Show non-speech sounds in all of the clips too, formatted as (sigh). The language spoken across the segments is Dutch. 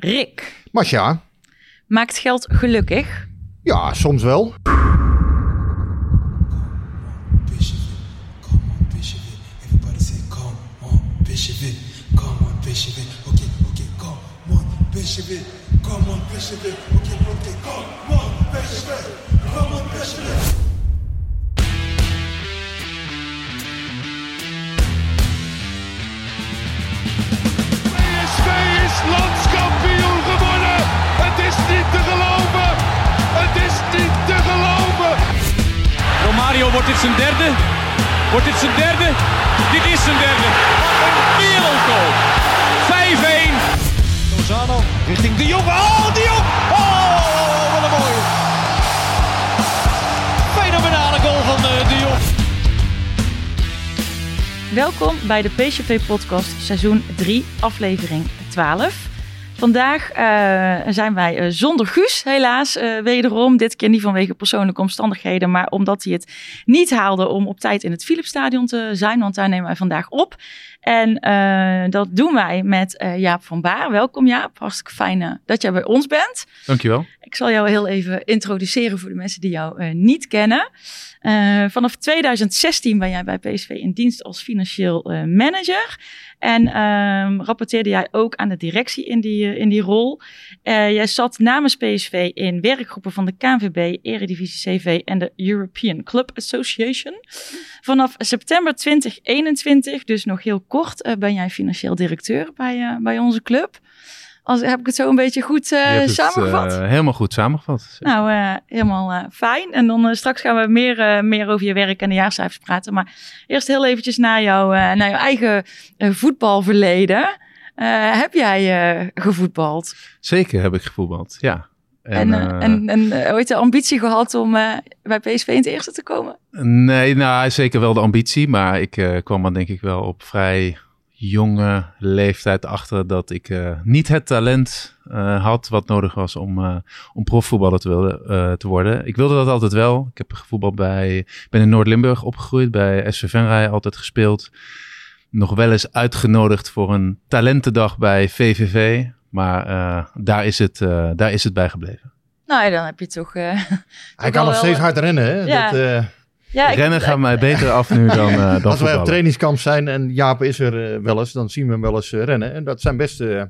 Rick, Masja, maakt geld gelukkig? ja, soms wel. PSV is niet te geloven. Het is niet te geloven. Romario, wordt dit zijn derde? Wordt dit zijn derde? Dit is zijn derde. Wat een wereldgoal. 5-1. Lozano richting De Jong. Oh, De Jong! Oh, wat een mooie. Fenomenale goal van eh, De Jong. Welkom bij de PCV-podcast seizoen 3, aflevering 12. Vandaag eh, zijn wij eh, zonder Guus, helaas, eh, wederom. Dit keer niet vanwege persoonlijke omstandigheden, maar omdat hij het niet haalde om op tijd in het Philipsstadion te zijn, want daar nemen wij vandaag op. En eh, dat doen wij met eh, Jaap van Baar. Welkom Jaap, hartstikke fijn eh, dat jij bij ons bent. Dankjewel. Ik zal jou heel even introduceren voor de mensen die jou niet kennen. Vanaf 2016 ben jij bij PSV in dienst als financieel manager. En ehm, rapporteerde jij ook aan de directie in die, in die rol. Jij zat namens PSV in werkgroepen van de KNVB, Eredivisie CV en de European Club Association. Vanaf september 2021, dus nog heel kort, eh, ben jij financieel directeur bij, eh, bij onze club. Als, heb ik het zo een beetje goed het, samengevat? helemaal goed samengevat. Nou, helemaal fijn. En dan straks gaan we meer, meer over je werk en de jaarcijfers praten. Maar eerst heel eventjes naar, jou, naar jouw eigen voetbalverleden. Heb jij gevoetbald? Zeker heb ik gevoetbald, ja. En, En, eh, en, en eh, ooit de ambitie gehad om eh, bij PSV in het eerste te komen? Nee, nou zeker wel de ambitie, maar ik kwam er denk ik wel op vrij jonge leeftijd achter dat ik niet het talent had wat nodig was om, om profvoetballer te, willen, te worden. Ik wilde dat altijd wel. Ik heb gevoetbald bij, ben in Noord-Limburg opgegroeid, bij SV Venray altijd gespeeld. Nog wel eens uitgenodigd voor een talentendag bij VVV, maar eh, daar, is het, eh, daar is het bij gebleven. Nou, ja, dan heb je toch... eh, (laughs) Hij kan nog wel, steeds hard rennen. Hè? Ja. Dat, eh, ja, ik- Rennen gaat mij beter af nu dan, eh (laughs) dan als wij op trainingskamp zijn en Jaap is er eh, wel eens, dan zien we hem wel eens rennen. En dat zijn best, eh,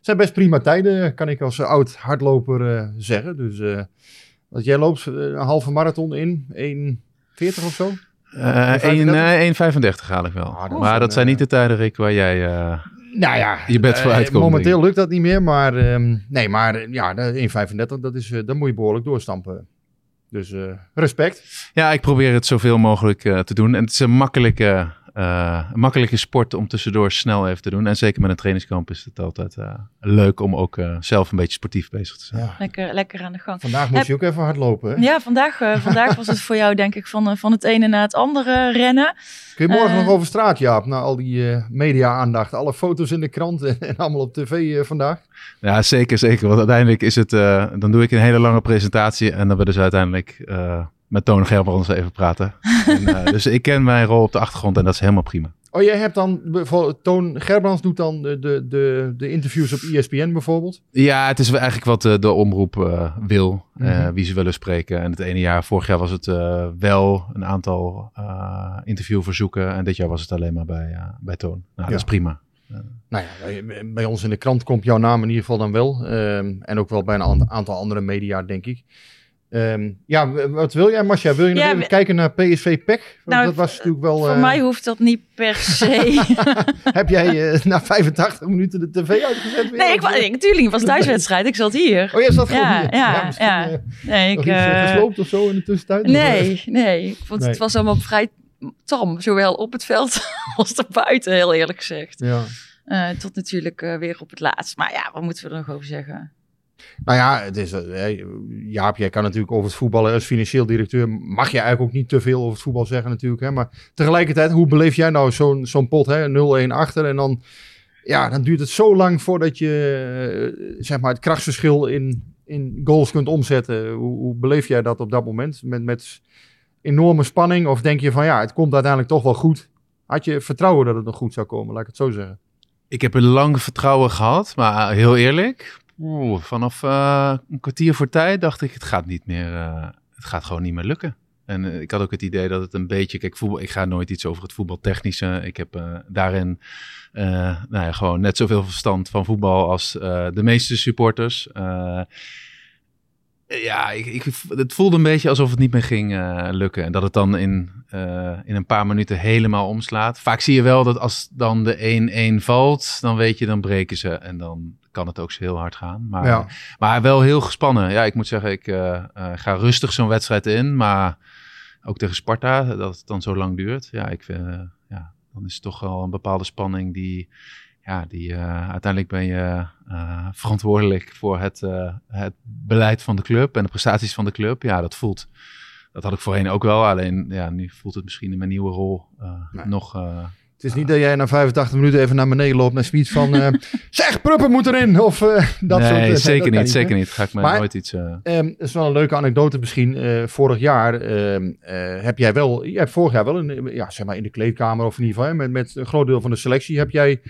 zijn best prima tijden, kan ik als oud hardloper eh, zeggen. Dus eh, dat jij loopt een halve marathon in 1,40 of zo? Eh, 1,35? één- nee, 1,35 haal ik wel. Ah, dat maar dat zijn niet de tijden, Rick, waar jij... eh, Nou ja, Je bent eh, vooruit komen, Momenteel lukt dat niet meer, maar ehm, nee, maar eh, ja, de 1,35, dat is, eh, dat moet je behoorlijk doorstampen. Dus eh, respect. Ja, ik probeer het zoveel mogelijk eh, te doen. En het is een makkelijke, eh, een makkelijke sport om tussendoor snel even te doen. En zeker met een trainingskamp is het altijd eh, leuk om ook eh, zelf een beetje sportief bezig te zijn. Ja. lekker, lekker aan de gang. Vandaag moest Heb- je ook even hardlopen. Hè? Ja, vandaag, eh, vandaag was het voor jou denk ik van, van het ene naar het andere rennen. Kun je morgen nog over straat, Jaap, na al die eh, media-aandacht? Alle foto's in de krant (laughs) en, en allemaal op tv vandaag? Ja, zeker, zeker. Want uiteindelijk is het, eh, dan doe ik een hele lange presentatie en dan willen ze uiteindelijk eh, met Toon Gerbrands even praten. (laughs) en, eh, dus ik ken mijn rol op de achtergrond en dat is helemaal prima. Oh, jij hebt dan, bijvoorbeeld, Toon Gerbrands doet dan de, de, de, interviews op ESPN bijvoorbeeld. Ja, het is eigenlijk wat eh, de omroep eh, wil, eh, Mhm. wie ze willen spreken. En het ene jaar, vorig jaar was het eh, wel een aantal eh, interviewverzoeken. En dit jaar was het alleen maar bij, bij Toon. Nou, Ja. dat is prima. Nou ja, bij, bij ons in de krant komt jouw naam in ieder geval dan wel. Ehm, en ook wel bij een an- aantal andere media, denk ik. Ehm, ja, wat wil jij, Masja? Wil je nog Ja, even kijken naar PSV PEC? Nou, dat was natuurlijk wel... Voor eh, mij hoeft dat niet per se. (laughs) Heb jij eh, na 85 minuten de tv uitgezet? weer? nee, ik, eh? ik, tuurlijk, het was (laughs) thuiswedstrijd. Ik zat hier. Oh, jij zat Ja, hier. ja, ja. eh, Nee, ik, eh, eh, gesloopt of zo in de tussentijd? Eh, nee, nee. Ik vond Nee. het was allemaal vrij tam. Zowel op het veld (laughs) als erbuiten, heel eerlijk gezegd. Ja. Eh, tot natuurlijk eh, weer op het laatst. Maar ja, wat moeten we er nog over zeggen? Nou ja, het is, eh, Jaap, jij kan natuurlijk over het voetballen als financieel directeur, mag je eigenlijk ook niet te veel over het voetbal zeggen natuurlijk. Hè? Maar tegelijkertijd, hoe beleef jij nou zo'n zo'n pot, hè? 0-1 achter en dan, ja, dan duurt het zo lang voordat je, eh, zeg maar, het krachtsverschil in, in goals kunt omzetten. Hoe, hoe beleef jij dat op dat moment? Met, met enorme spanning of denk je van, ja, het komt uiteindelijk toch wel goed? Had je vertrouwen dat het nog goed zou komen, laat ik het zo zeggen. Ik heb een lang vertrouwen gehad, maar heel eerlijk, Oeh, vanaf uh, een kwartier voor tijd dacht ik, het gaat niet meer, uh, het gaat gewoon niet meer lukken. En uh, ik had ook het idee dat het een beetje, kijk, voetbal, ik ga nooit iets over het voetbaltechnische. Ik heb daarin nou ja, gewoon net zoveel verstand van voetbal als de meeste supporters. ja, ik, ik, het voelde een beetje alsof het niet meer ging lukken. En dat het dan in, in een paar minuten helemaal omslaat. Vaak zie je wel dat als dan de 1-1 valt, dan weet je, dan breken ze. En dan kan het ook heel hard gaan. Maar, Ja. maar wel heel gespannen. Ja, ik moet zeggen, ik eh, eh, ga rustig zo'n wedstrijd in. Maar ook tegen Sparta, dat het dan zo lang duurt. Ja, ik vind, eh, ja, dan is het toch wel een bepaalde spanning die... Ja, die, uiteindelijk ben je verantwoordelijk voor het, het beleid van de club en de prestaties van de club. Ja, dat voelt... Dat had ik voorheen ook wel. Alleen ja, nu voelt het misschien in mijn nieuwe rol Nee. nog... Het is niet dat jij na 85 minuten even naar beneden loopt en zoiets van... eh, (laughs) zeg, Pruppen moet erin! Of eh, dat nee, soort... eh, zeker niet, zeker niet. Ga ik me Maar- nooit iets... eh, Ehm, is wel een leuke anekdote misschien. Vorig jaar ehm, eh, heb jij wel... Je hebt vorig jaar wel een, ja, zeg maar in de kleedkamer of in ieder geval... Hè, met, met een groot deel van de selectie heb jij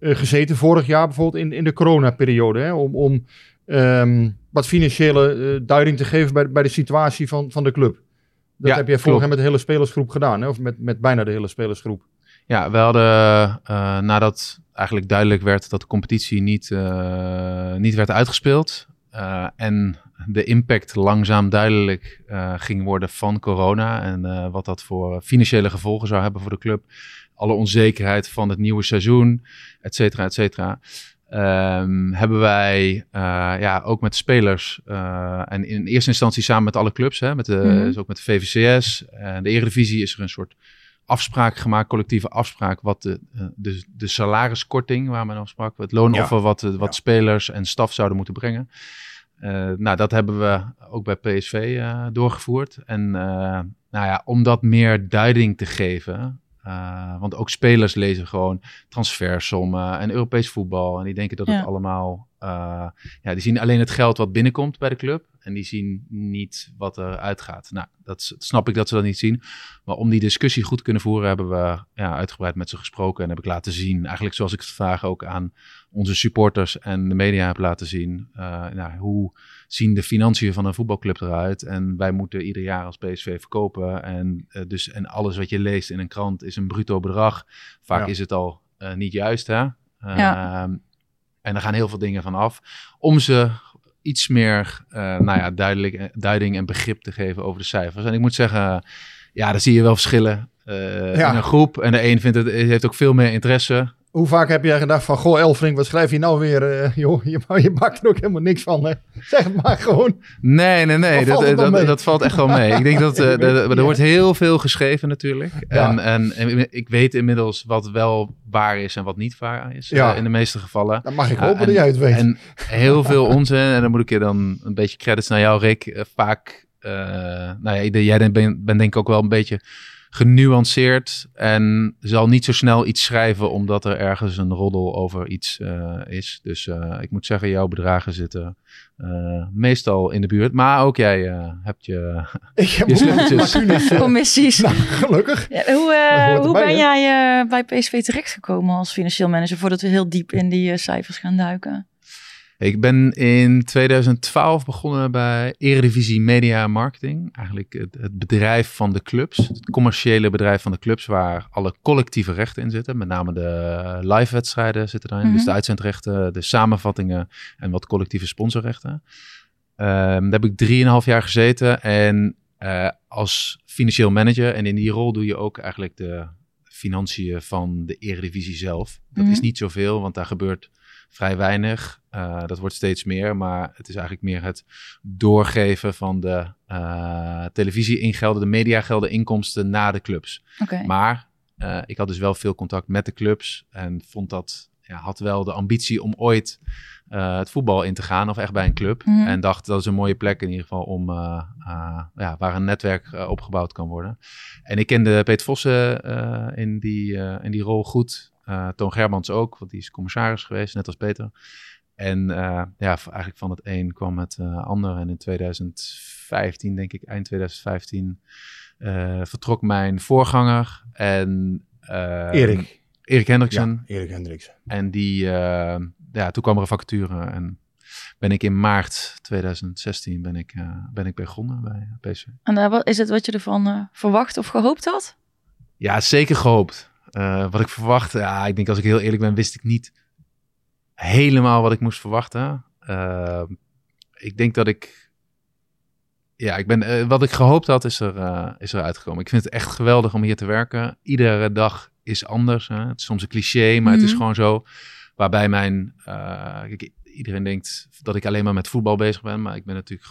gezeten vorig jaar bijvoorbeeld in, in de coronaperiode. Hè, om om ehm, wat financiële duiding te geven bij, bij de situatie van, van de club. Dat Ja, heb jij vorig jaar met de hele spelersgroep gedaan. Hè? Of met, met bijna de hele spelersgroep. Ja, we hadden eh, nadat eigenlijk duidelijk werd dat de competitie niet, eh, niet werd uitgespeeld. eh, en de impact langzaam duidelijk ging worden van corona. En wat dat voor financiële gevolgen zou hebben voor de club. Alle onzekerheid van het nieuwe seizoen, et cetera, et cetera. Ehm, hebben wij ja, ook met spelers en in eerste instantie samen met alle clubs, hè, met de, Mhm. dus ook met de VVCS en de Eredivisie is er een soort afspraak gemaakt, collectieve afspraak, wat de, eh, de, de salariskorting waar men over sprak, het loonoffer wat, de- wat Ja. spelers en staf zouden moeten brengen. Eh, nou, dat hebben we ook bij PSV eh, doorgevoerd. En eh, nou ja, om dat meer duiding te geven, eh, want ook spelers lezen gewoon transfersommen en Europees voetbal. En die denken dat Ja. het allemaal, eh, ja, die zien alleen het geld wat binnenkomt bij de club. En die zien niet wat er uitgaat. Nou, dat snap ik dat ze dat niet zien. Maar om die discussie goed te kunnen voeren, hebben we ja, uitgebreid met ze gesproken. En heb ik laten zien, eigenlijk zoals ik het vandaag ook aan onze supporters en de media heb laten zien. eh, nou, hoe zien de financiën van een voetbalclub eruit? En wij moeten ieder jaar als PSV verkopen. En, eh, dus, en alles wat je leest in een krant is een bruto bedrag. Vaak Ja. is het al eh, niet juist, hè? Ja. En er gaan heel veel dingen van af. Om ze iets meer eh, nou ja, duidelijk, duiding en begrip te geven over de cijfers. En ik moet zeggen, ja, daar zie je wel verschillen eh, Ja. in een groep. En de een vindt het, heeft ook veel meer interesse. Hoe vaak heb jij gedacht van... Goh, Elfrink, wat schrijf je nou weer? eh, joh, je, je maakt er ook helemaal niks van. Hè? Zeg het maar gewoon. Nee, nee, nee. Dat, dat, dat valt echt wel mee. Ik denk dat (laughs) eh, er- wordt heel veel geschreven natuurlijk. Ja. En, en, en ik weet inmiddels wat wel waar is en wat niet waar is. Ja. eh, in de meeste gevallen. Dan mag ik hopen en- dat jij het weet. En heel (laughs) veel onzin. En dan moet ik je dan een beetje credits naar jou, Rick. vaak, nou ja, jij bent ben, ben denk ik ook wel een beetje genuanceerd. En zal niet zo snel iets schrijven omdat er ergens een roddel over iets eh, is. Dus eh, ik moet zeggen, jouw bedragen zitten eh, meestal in de buurt. Maar ook jij eh, hebt je... (laughs) ik heb je Commissies. nou, gelukkig. Ja, hoe eh, hoe erbij, ben hè? jij eh, bij PSV terechtgekomen als financieel manager voordat we heel diep in die eh, cijfers gaan duiken? Ik ben in 2012 begonnen bij Eredivisie Media Marketing. Eigenlijk het, het bedrijf van de clubs. Het commerciële bedrijf van de clubs waar alle collectieve rechten in zitten. Met name de live wedstrijden zitten daarin. Mhm. Dus de uitzendrechten, de samenvattingen en wat collectieve sponsorrechten. Ehm, daar heb ik drieënhalf jaar gezeten. En eh, als financieel manager. En in die rol doe je ook eigenlijk de financiën van de Eredivisie zelf. Dat Mhm. is niet zoveel, want daar gebeurt vrij weinig. Uh, dat wordt steeds meer, maar het is eigenlijk meer het doorgeven van de uh, televisie-ingelden, de mediagelden, inkomsten naar de clubs. Okay. Maar uh, ik had dus wel veel contact met de clubs en vond dat, ja, had wel de ambitie om ooit het voetbal in te gaan of echt bij een club. Mhm. Mm. En dacht dat is een mooie plek in ieder geval om, ja, waar een netwerk opgebouwd kan worden. En ik kende Peter Vossen in, die, in die rol goed. Uh, Toon Gerbrands ook, want die is commissaris geweest, net als Peter. En uh, ja, eigenlijk van het een kwam het uh, ander. En in 2015, denk ik, eind 2015, uh, vertrok mijn voorganger. En, Erik. Erik Hendriksen. Ja, Erik Hendriksen. En die, ja, toen kwam er een vacature. En ben ik in maart 2016 ben ik, eh, ben ik begonnen bij PSV. En eh, wat is het wat je ervan eh, verwacht of gehoopt had? Ja, zeker gehoopt. Eh, wat ik verwacht, ja, ik denk als ik heel eerlijk ben, wist ik niet helemaal wat ik moest verwachten. Eh, ik denk dat ik, ja, ik ben, eh, wat ik gehoopt had, is er, is er uitgekomen. Ik vind het echt geweldig om hier te werken. Iedere dag is anders. Hè? Het is soms een cliché, maar het is Mhm. gewoon zo. Waarbij mijn, kijk, iedereen denkt dat ik alleen maar met voetbal bezig ben, maar ik ben natuurlijk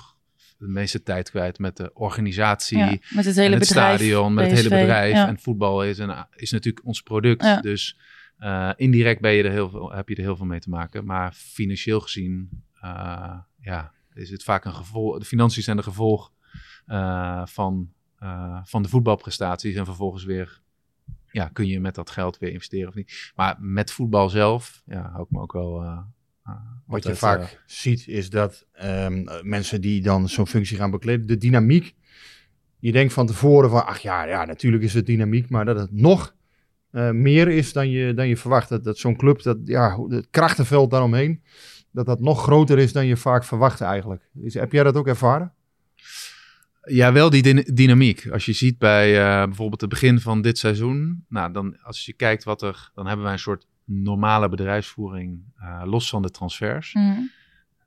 de meeste tijd kwijt met de organisatie. Ja, met het hele het bedrijf. stadion, met het hele bedrijf. ja. En voetbal is, een, is natuurlijk ons product. Ja. Dus eh, indirect ben je er heel veel, heb je er heel veel mee te maken. Maar financieel gezien eh, ja, is het vaak een gevolg. De financiën zijn een gevolg eh, van, van de voetbalprestaties. En vervolgens weer ja, kun je met dat geld weer investeren of niet. Maar met voetbal zelf ja, hou ik me ook wel. Eh, eh, Wat je altijd, vaak eh, ziet is dat ehm, mensen die dan zo'n functie gaan bekleden, de dynamiek. Je denkt van tevoren van, ach ja, ja natuurlijk is het dynamiek, maar dat het nog eh, meer is dan je, dan je verwacht. Dat, dat zo'n club, dat, ja, het krachtenveld daaromheen, dat dat nog groter is dan je vaak verwacht eigenlijk. Is, heb jij dat ook ervaren? Ja, wel die dyna- dynamiek. Als je ziet bij eh, bijvoorbeeld het begin van dit seizoen, nou, dan als je kijkt wat er, dan hebben wij een soort normale bedrijfsvoering, eh, los van de transfers. Mhm.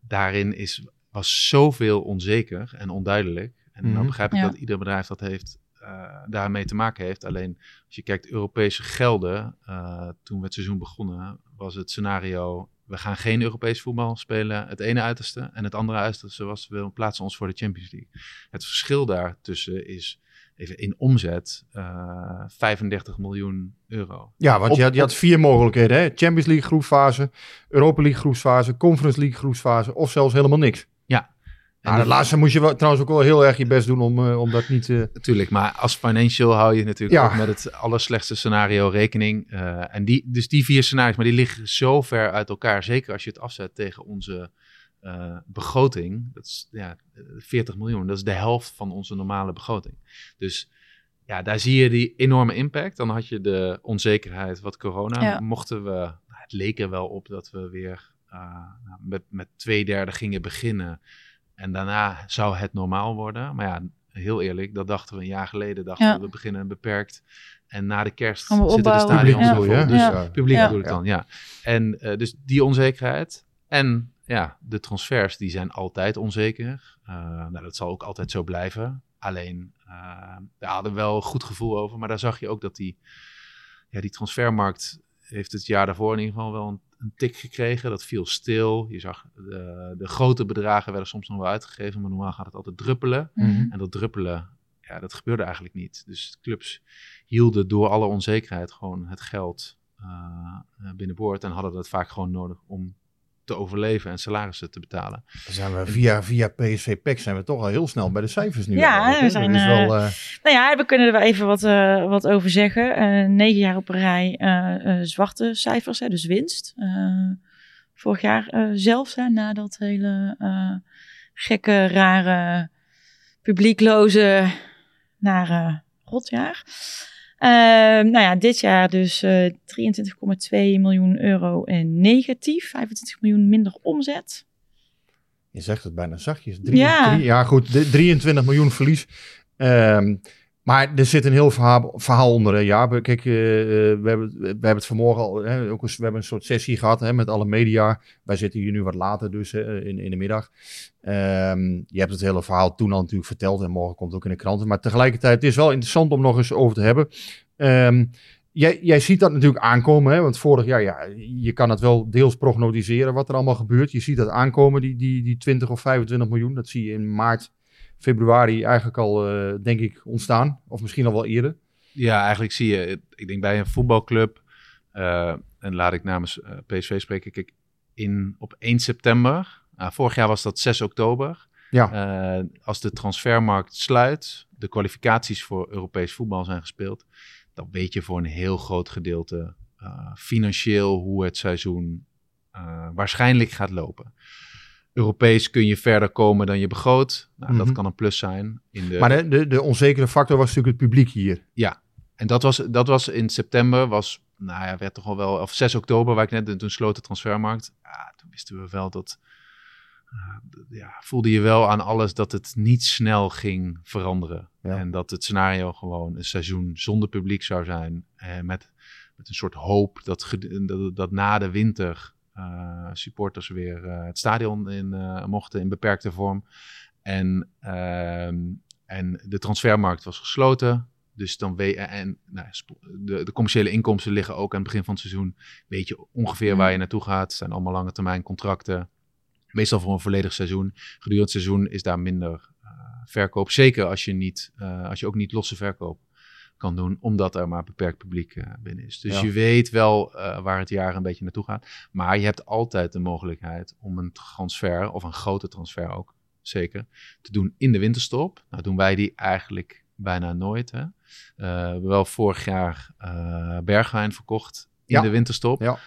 Daarin is, was zoveel onzeker en onduidelijk. En Mhm. dan begrijp ik Ja. dat ieder bedrijf dat heeft, eh, daarmee te maken heeft. Alleen als je kijkt Europese gelden, eh, toen we het seizoen begonnen, was het scenario, we gaan geen Europees voetbal spelen, het ene uiterste. En het andere uiterste was, we plaatsen ons voor de Champions League. Het verschil daartussen is, even in omzet, eh 35 miljoen euro. Ja, want Op- je, had, je had vier mogelijkheden. Hè? Champions League groepsfase, Europa League groepsfase, Conference League groepsfase of zelfs helemaal niks. En Nou, dat laatste moest je wel, trouwens ook wel heel erg je best doen om, eh, om dat niet... eh, Natuurlijk, maar als financial hou je natuurlijk Ja. ook met het allerslechtste scenario rekening. En die, dus die vier scenario's, maar die liggen zo ver uit elkaar. Zeker als je het afzet tegen onze eh, begroting. Dat is ja, eh, 40 miljoen. Dat is de helft van onze normale begroting. Dus ja, daar zie je die enorme impact. Dan had je de onzekerheid wat corona. Ja. Mochten we, nou, het leek er wel op dat we weer eh, nou, met, met twee derde gingen beginnen. En daarna zou het normaal worden. Maar ja, heel eerlijk, dat dachten we een jaar geleden. Dachten Ja. we, we beginnen beperkt. En na de kerst zitten de opbouwen. stadions Ja. al vol. Dus Ja. publiek Ja. bedoel ik dan, ja. En eh, dus die onzekerheid. En ja, de transfers, die zijn altijd onzeker. Eh, nou, dat zal ook altijd zo blijven. Alleen, eh daar hadden we wel een goed gevoel over. Maar daar zag je ook dat die, ja, die transfermarkt heeft het jaar daarvoor in ieder geval wel een, een tik gekregen. Dat viel stil. Je zag, de, de grote bedragen werden soms nog wel uitgegeven. Maar normaal gaat het altijd druppelen. Mhm. En dat druppelen, ja, dat gebeurde eigenlijk niet. Dus clubs hielden door alle onzekerheid gewoon het geld eh, eh, binnenboord. En hadden dat vaak gewoon nodig om te overleven en salarissen te betalen. Dan zijn we via, via PSV PEC zijn we toch al heel snel bij de cijfers nu. Ja, eigenlijk, we zijn, is wel, eh, Nou ja, we kunnen er wel even wat, eh, wat over zeggen. Eh, negen jaar op een rij eh, eh, zwarte cijfers, hè, dus winst. Eh, vorig jaar eh, zelfs, hè, na dat hele eh, gekke, rare, publiekloze, nare rotjaar. Eh, nou ja, dit jaar dus eh 23,2 miljoen euro en negatief. 25 miljoen minder omzet. je zegt het bijna zachtjes. Drie, Ja. drie- ja, goed. de- 23 miljoen verlies. Ehm, maar er zit een heel verhaal, onder. Ja, kijk, eh, eh, we, hebben, we hebben het vanmorgen al. Hè, ook we hebben een soort sessie gehad hè, met alle media. Wij zitten hier nu wat later, dus in, in de middag. Ehm, je hebt het hele verhaal toen al natuurlijk verteld. En morgen komt het ook in de kranten. Maar tegelijkertijd het is wel interessant om nog eens over te hebben. Ehm, Jij, jij ziet dat natuurlijk aankomen, hè? want vorig jaar, ja, je kan het wel deels prognosticeren wat er allemaal gebeurt. Je ziet dat aankomen, die, die, die 20 of 25 miljoen. Dat zie je in maart, februari eigenlijk al, eh, denk ik, ontstaan. Of misschien al wel eerder. Ja, eigenlijk zie je, ik denk bij een voetbalclub, eh, en laat ik namens eh, PSV spreken, kijk, in, op 1 september, nou, vorig jaar was dat 6 oktober, Ja, als de transfermarkt sluit, de kwalificaties voor Europees voetbal zijn gespeeld, dan weet je voor een heel groot gedeelte financieel hoe het seizoen waarschijnlijk gaat lopen. Europees kun je verder komen dan je begroot. Nou, Mhm. Dat kan een plus zijn. In de, maar de, de, de onzekere factor was natuurlijk het publiek hier. En dat was, dat was in september, was, nou ja, werd toch al wel, of 6 oktober, waar ik net, toen sloot de transfermarkt. Ja, toen wisten we wel dat ja, voelde je wel aan alles dat het niet snel ging veranderen. Ja. En dat het scenario gewoon een seizoen zonder publiek zou zijn. Eh, met, met een soort hoop dat, dat, dat na de winter eh, supporters weer eh, het stadion in eh, mochten in beperkte vorm. En, ehm, en de transfermarkt was gesloten. Dus dan weet en nou, de, de commerciële inkomsten liggen ook aan het begin van het seizoen. Weet je ongeveer waar je naartoe gaat. Het zijn allemaal lange termijn contracten. Meestal voor een volledig seizoen. Gedurende het seizoen is daar minder eh, verkoop. Zeker als je, niet, eh, als je ook niet losse verkoop kan doen, omdat er maar beperkt publiek eh, binnen is. Dus Ja. je weet wel eh, waar het jaar een beetje naartoe gaat. Maar je hebt altijd de mogelijkheid om een transfer, of een grote transfer ook, zeker, te doen in de winterstop. Nou doen wij die eigenlijk bijna nooit. Hè? Eh, we hebben wel vorig jaar eh Bergwijn verkocht in Ja. de winterstop. Ja.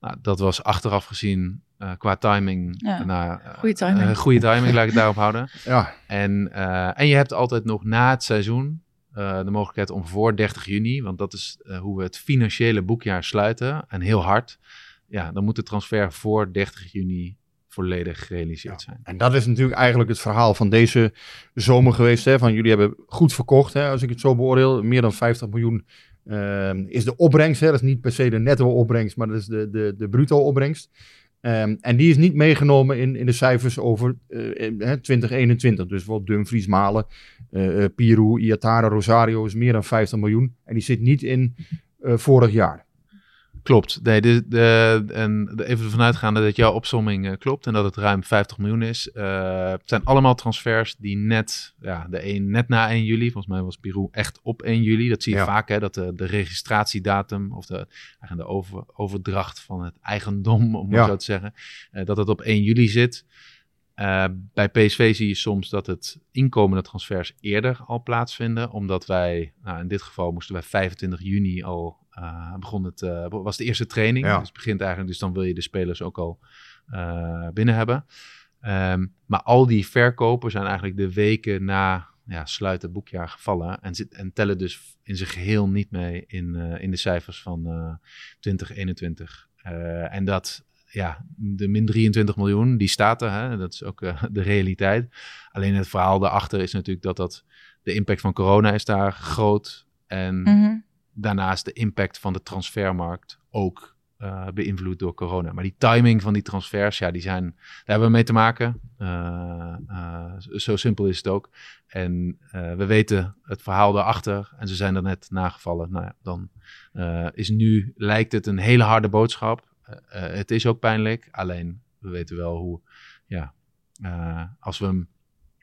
Nou, dat was achteraf gezien eh, qua timing. Ja, nou, eh, goede timing. eh, goede timing, laat ik het daarop houden. Ja, En, eh, en je hebt altijd nog na het seizoen de mogelijkheid om voor 30 juni, want dat is eh, hoe we het financiële boekjaar sluiten, en heel hard, ja, dan moet de transfer voor 30 juni volledig gerealiseerd zijn. En dat is natuurlijk eigenlijk het verhaal van deze zomer geweest. Hè? Van jullie hebben goed verkocht, hè? als ik het zo beoordeel. Meer dan 50 miljoen ehm, is de opbrengst. Hè? Dat is niet per se de netto opbrengst, maar dat is de, de, de bruto opbrengst. Ehm, en die is niet meegenomen in, in de cijfers over eh, in, hè, 2021. Dus bijvoorbeeld Dumfries, Malen, eh eh, Pirou, Iatara, Rosario is meer dan 50 miljoen. En die zit niet in eh, vorig jaar. Klopt. Nee, de, de, en even ervan uitgaande dat jouw opsomming eh, klopt en dat het ruim 50 miljoen is. Eh, het zijn allemaal transfers die net, ja, de een net na 1 juli, volgens mij was Pirou echt op 1 juli. Dat zie je Ja. vaak, hè, dat de, de registratiedatum of de, de over, overdracht van het eigendom, om Ja. het zo te zeggen, eh, dat het op 1 juli zit. Bij PSV zie je soms dat het inkomende transfers eerder al plaatsvinden, omdat wij, nou, in dit geval moesten wij 25 juni al eh, begon het, eh, was de eerste training. Ja. Dus het begint eigenlijk, dus dan wil je de spelers ook al eh, binnen hebben. Ehm, maar al die verkopen zijn eigenlijk de weken na ja, sluiten boekjaar gevallen en, zit, en tellen dus in zijn geheel niet mee in, eh, in de cijfers van eh 2021. Eh, en dat, ja, de min 23 miljoen, die staat er. Hè? Dat is ook de realiteit. Alleen het verhaal daarachter is natuurlijk dat, dat de impact van corona is daar groot. En Mhm. Daarnaast de impact van de transfermarkt ook eh, beïnvloed door corona. Maar die timing van die transfers, ja, die zijn, daar hebben we mee te maken. Eh, eh, zo simpel is het ook. En we weten het verhaal daarachter en ze zijn er net nagevallen. Nou ja, dan is nu, lijkt het een hele harde boodschap. Het is ook pijnlijk, alleen we weten wel hoe, ja, als we hem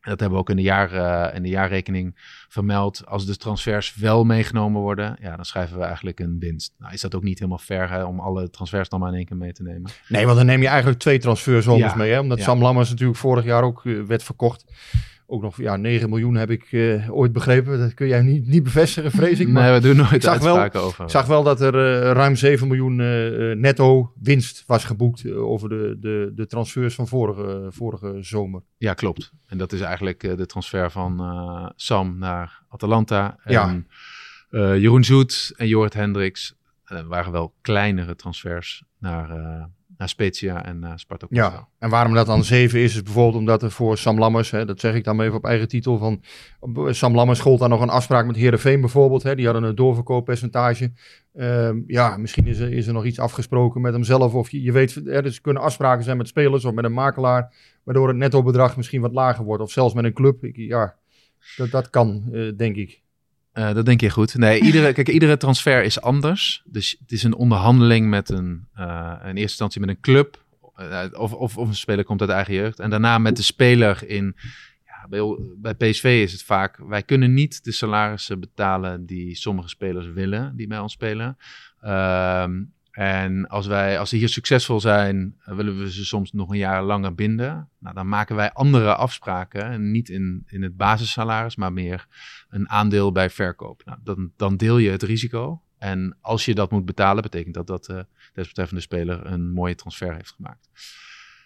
dat hebben we ook in de, jaar, eh, in de jaarrekening vermeld. Als de transfers wel meegenomen worden, ja, dan schrijven we eigenlijk een winst. Nou is dat ook niet helemaal fair hè, om alle transfers dan maar in één keer mee te nemen. Nee, want dan neem je eigenlijk twee transferzomers Ja. mee. Hè? Omdat Ja. Sam Lammers natuurlijk vorig jaar ook eh, werd verkocht. Ook nog ja, 9 miljoen heb ik eh, ooit begrepen. Dat kun jij niet, niet bevestigen, vrees ik. Maar nee, we doen nooit ik zag wel- over. ik zag wel dat er eh, ruim 7 miljoen eh, netto winst was geboekt over de, de, de transfers van vorige, vorige zomer. Ja, klopt. En dat is eigenlijk de transfer van Sam naar Atalanta. En Ja. Jeroen Zoet en Jorrit Hendricks. Waren wel kleinere transfers naar, naar Spezia en naar. Moskou. Ja, en waarom dat dan 7 is, is bijvoorbeeld omdat er voor Sam Lammers, hè, dat zeg ik dan even op eigen titel, van Sam Lammers gold daar nog een afspraak met Heerenveen bijvoorbeeld. Hè, die hadden een doorverkooppercentage. Ehm, ja, misschien is er, is er nog iets afgesproken met hemzelf. Of je, je weet, er dus kunnen afspraken zijn met spelers of met een makelaar, waardoor het nettobedrag misschien wat lager wordt. Of zelfs met een club. Ik, ja, dat, dat kan, eh, denk ik. Eh, dat denk je goed. Nee, iedere, (laughs) kijk, iedere transfer is anders. Dus het is een onderhandeling met een, eh, in eerste instantie met een club. eh, of, of, of een speler komt uit eigen jeugd. En daarna met de speler in. Ja, bij, bij PSV is het vaak. Wij kunnen niet de salarissen betalen die sommige spelers willen, die bij ons spelen. Ehm, en als, wij, als ze hier succesvol zijn, eh, willen we ze soms nog een jaar langer binden. Nou, dan maken wij andere afspraken. En niet in, in het basissalaris, maar meer een aandeel bij verkoop. Nou, dan, dan deel je het risico. En als je dat moet betalen, betekent dat dat de desbetreffende speler een mooie transfer heeft gemaakt.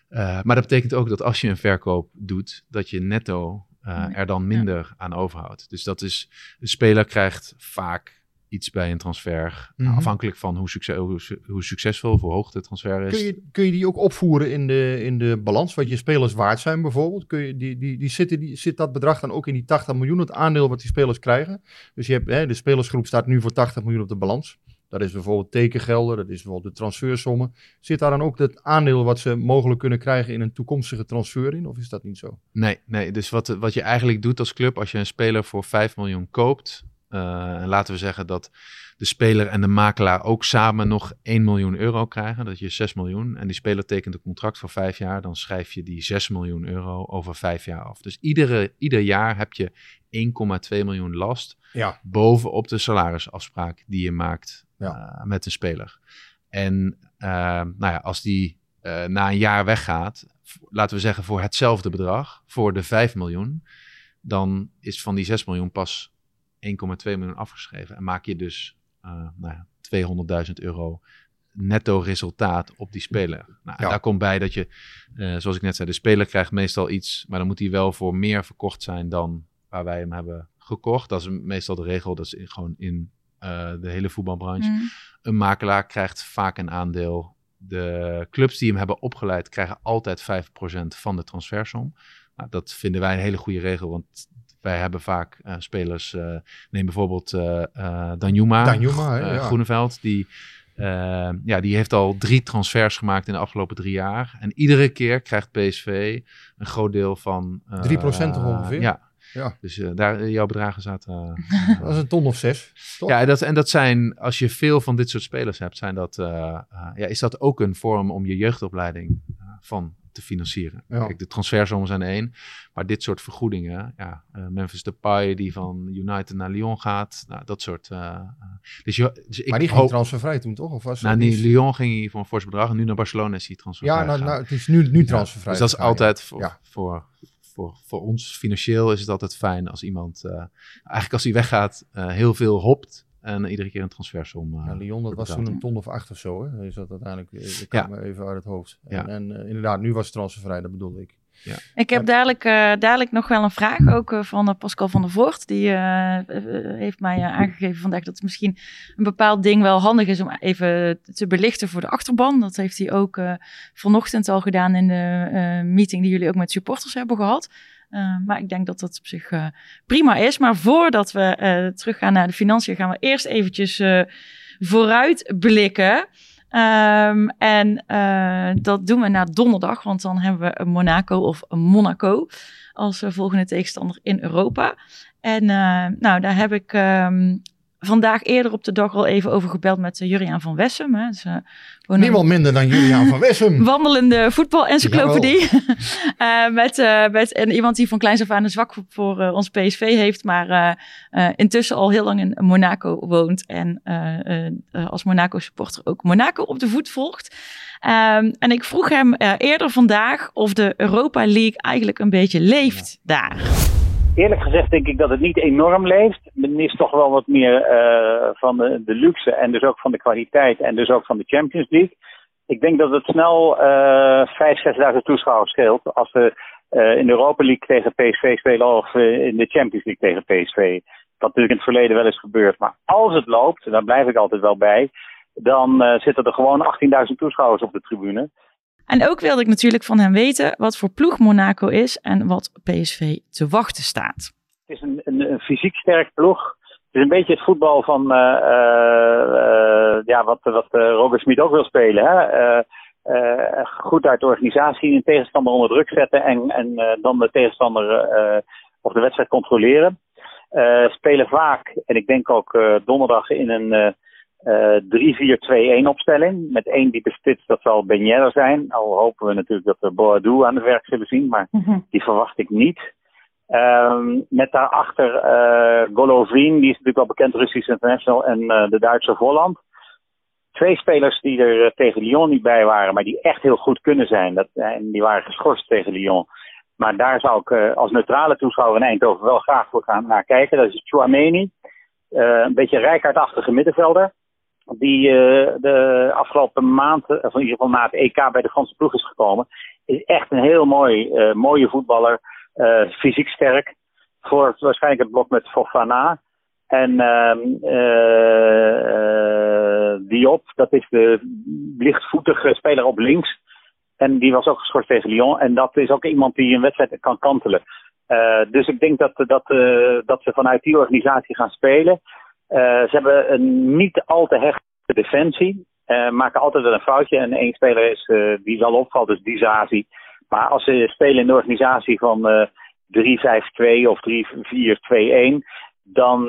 Eh, maar dat betekent ook dat als je een verkoop doet, dat je netto eh, er dan minder aan overhoudt. Dus dat is, de speler krijgt vaak iets bij een transfer. Mhm. Afhankelijk van hoe, succes, hoe, hoe succesvol of hoe hoog de transfer is. Kun je, kun je die ook opvoeren in de, in de balans, wat je spelers waard zijn bijvoorbeeld? Kun je die, die, die zitten, die, zit dat bedrag dan ook in die 80 miljoen, het aandeel wat die spelers krijgen? Dus je hebt, hè, de spelersgroep staat nu voor 80 miljoen op de balans. Dat is bijvoorbeeld tekengelden, dat is bijvoorbeeld de transfersommen. Zit daar dan ook het aandeel wat ze mogelijk kunnen krijgen in een toekomstige transfer in, of is dat niet zo? Nee, nee, dus wat, wat je eigenlijk doet als club als je een speler voor 5 miljoen koopt. Eh, en laten we zeggen dat de speler en de makelaar ook samen nog 1 miljoen euro krijgen. Dat je 6 miljoen. En die speler tekent een contract voor 5 jaar. Dan schrijf je die 6 miljoen euro over 5 jaar af. Dus iedere, ieder jaar heb je 1,2 miljoen last. Ja. Bovenop de salarisafspraak die je maakt Ja. eh, met een speler. En eh, nou ja, als die eh, na een jaar weggaat, laten we zeggen voor hetzelfde bedrag, voor de 5 miljoen, dan is van die 6 miljoen pas 1,2 miljoen afgeschreven. En maak je dus eh, nou ja, 200.000 euro netto resultaat op die speler. Nou, Ja. Daar komt bij dat je, eh, zoals ik net zei, de speler krijgt meestal iets, maar dan moet hij wel voor meer verkocht zijn dan waar wij hem hebben gekocht. Dat is meestal de regel, dat is in- gewoon in eh, de hele voetbalbranche. Mm. Een makelaar krijgt vaak een aandeel. De clubs die hem hebben opgeleid krijgen altijd 5% van de transfersom. Nou, dat vinden wij een hele goede regel, want wij hebben vaak eh, spelers. eh neem bijvoorbeeld eh Danjuma, Danjuma, hè, ja. Groeneveld, die, ja, die heeft al drie transfers gemaakt in de afgelopen drie jaar. En iedere keer krijgt PSV een groot deel van. eh, 3% toch ongeveer? Ja. Ja. Dus eh, daar, jouw bedragen zaten. (laughs) Dat is een ton of zes, toch? ja, dat, en dat zijn, als je veel van dit soort spelers hebt, zijn dat, ja, is dat ook een vorm om je jeugdopleiding van te financieren. Ja. Kijk, de transfersommen zijn één, maar dit soort vergoedingen, ja, eh, Memphis Depay die van United naar Lyon gaat, nou, dat soort. eh, eh, dus, je, dus ik maar die ging hoop, transfervrij toen, toch? Of was nou, die? Lyon ging hij voor een fors bedrag en nu naar Barcelona is hij transfervrij Ja, nou, nou, het is nu, nu transfervrij. Dus dat is altijd voor, Ja. voor, voor, voor ons financieel is het altijd fijn als iemand, eigenlijk als hij weggaat, heel veel hopt en iedere keer een transfersom. eh, Ja, Lyon, dat was toen een ton of acht of zo, hè? Is dat uiteindelijk, eh, ik Ja. me even uit het hoofd. Ja. En, en eh, inderdaad, nu was het transfervrij, dat bedoelde ik. Ik heb dadelijk, eh, dadelijk nog wel een vraag, ook eh, van eh, Pascal van der Voort. Die eh, eh, heeft mij eh, aangegeven vandaag dat het misschien een bepaald ding wel handig is om even te belichten voor de achterban. Dat heeft hij ook eh, vanochtend al gedaan in de eh, meeting die jullie ook met supporters hebben gehad. Eh, maar ik denk dat dat op zich eh, prima is. Maar voordat we eh teruggaan naar de financiën, gaan we eerst eventjes vooruit blikken. Ehm, en dat doen we na donderdag, want dan hebben we Monaco of Monaco als volgende tegenstander in Europa. En nou, daar heb ik ehm, vandaag eerder op de dag al even over gebeld met uh, Juriaan van Wessem. Hè. Dus, uh, Niemand minder dan Juliaan van Wessem. (laughs) Wandelende voetbal-encyclopedie. uh, (laughs) met, met en iemand die van kleins af aan een zwak voor ons PSV heeft, maar intussen al heel lang in Monaco woont. En als Monaco-supporter ook Monaco op de voet volgt. Um, en ik vroeg hem eerder vandaag of de Europa League eigenlijk een beetje leeft daar. Eerlijk gezegd denk ik dat het niet enorm leeft. Men is toch wel wat meer uh, van de, luxe en dus ook van de kwaliteit en dus ook van de Champions League. Ik denk dat het snel uh, 5.000, 6.000 toeschouwers scheelt als we uh, in de Europa League tegen PSV spelen of uh, in de Champions League tegen PSV. Dat natuurlijk in het verleden wel eens gebeurd. Maar als het loopt, daar blijf ik altijd wel bij, dan zitten er gewoon 18.000 toeschouwers op de tribune. En ook wilde ik natuurlijk van hem weten wat voor ploeg Monaco is en wat PSV te wachten staat. Het is een, een, een fysiek sterk ploeg. Het is een beetje het voetbal van uh, uh, ja, wat, wat Roger Smit ook wil spelen. Hè? goed uit de organisatie, een tegenstander onder druk zetten en, en dan de tegenstander of de wedstrijd controleren. spelen vaak, en ik denk ook donderdag in een uh, 3-4-2-1 opstelling. Met één diepe spits, dat zal Ben Yedder zijn. Al hopen we natuurlijk dat we Boadou aan het werk zullen zien, maar mm -hmm. die verwacht ik niet. Um, met daarachter uh, Golovin, die is natuurlijk wel bekend Russisch international, en uh, de Duitse Volland. Twee spelers die er tegen Lyon niet bij waren, maar die echt heel goed kunnen zijn. Dat, en die waren geschorst tegen Lyon. Maar daar zou ik uh, als neutrale toeschouwer in Eindhoven wel graag voor gaan naar kijken. Dat is Chouameni. Een beetje rijkaardachtige middenvelder die uh, de afgelopen maand, of in ieder geval na het EK bij de Franse ploeg is gekomen, is echt een heel mooi, uh, mooie voetballer. Fysiek sterk. Voor waarschijnlijk het blok met Fofana. En ehm, eh, Diop, dat is de lichtvoetige speler op links. En die was ook geschorst tegen Lyon. En dat is ook iemand die een wedstrijd kan kantelen. Dus ik denk dat, dat, dat ze vanuit die organisatie gaan spelen. Uh, ze hebben een niet al te hechte defensie. maken altijd wel een foutje. En één speler is, die wel opvalt, dus Dizazi. Maar als ze spelen in de organisatie van 3-5-2 of 3-4-2-1 dan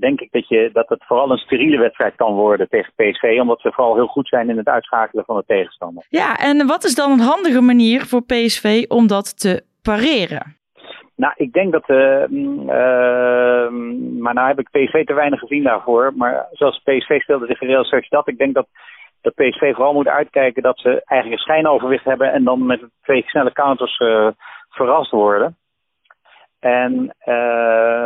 denk ik dat, je, dat het vooral een steriele wedstrijd kan worden tegen PSV. Omdat ze vooral heel goed zijn in het uitschakelen van de tegenstander. Ja, en wat is dan een handige manier voor PSV om dat te pareren? Nou, ik denk dat. Uh, uh, maar nou heb ik PSV te weinig gezien daarvoor. Maar zoals PSV stelde zich Real dat. Ik denk dat, dat PSV vooral moet uitkijken dat ze eigenlijk een schijnoverwicht hebben. En dan met twee snelle counters verrast worden. En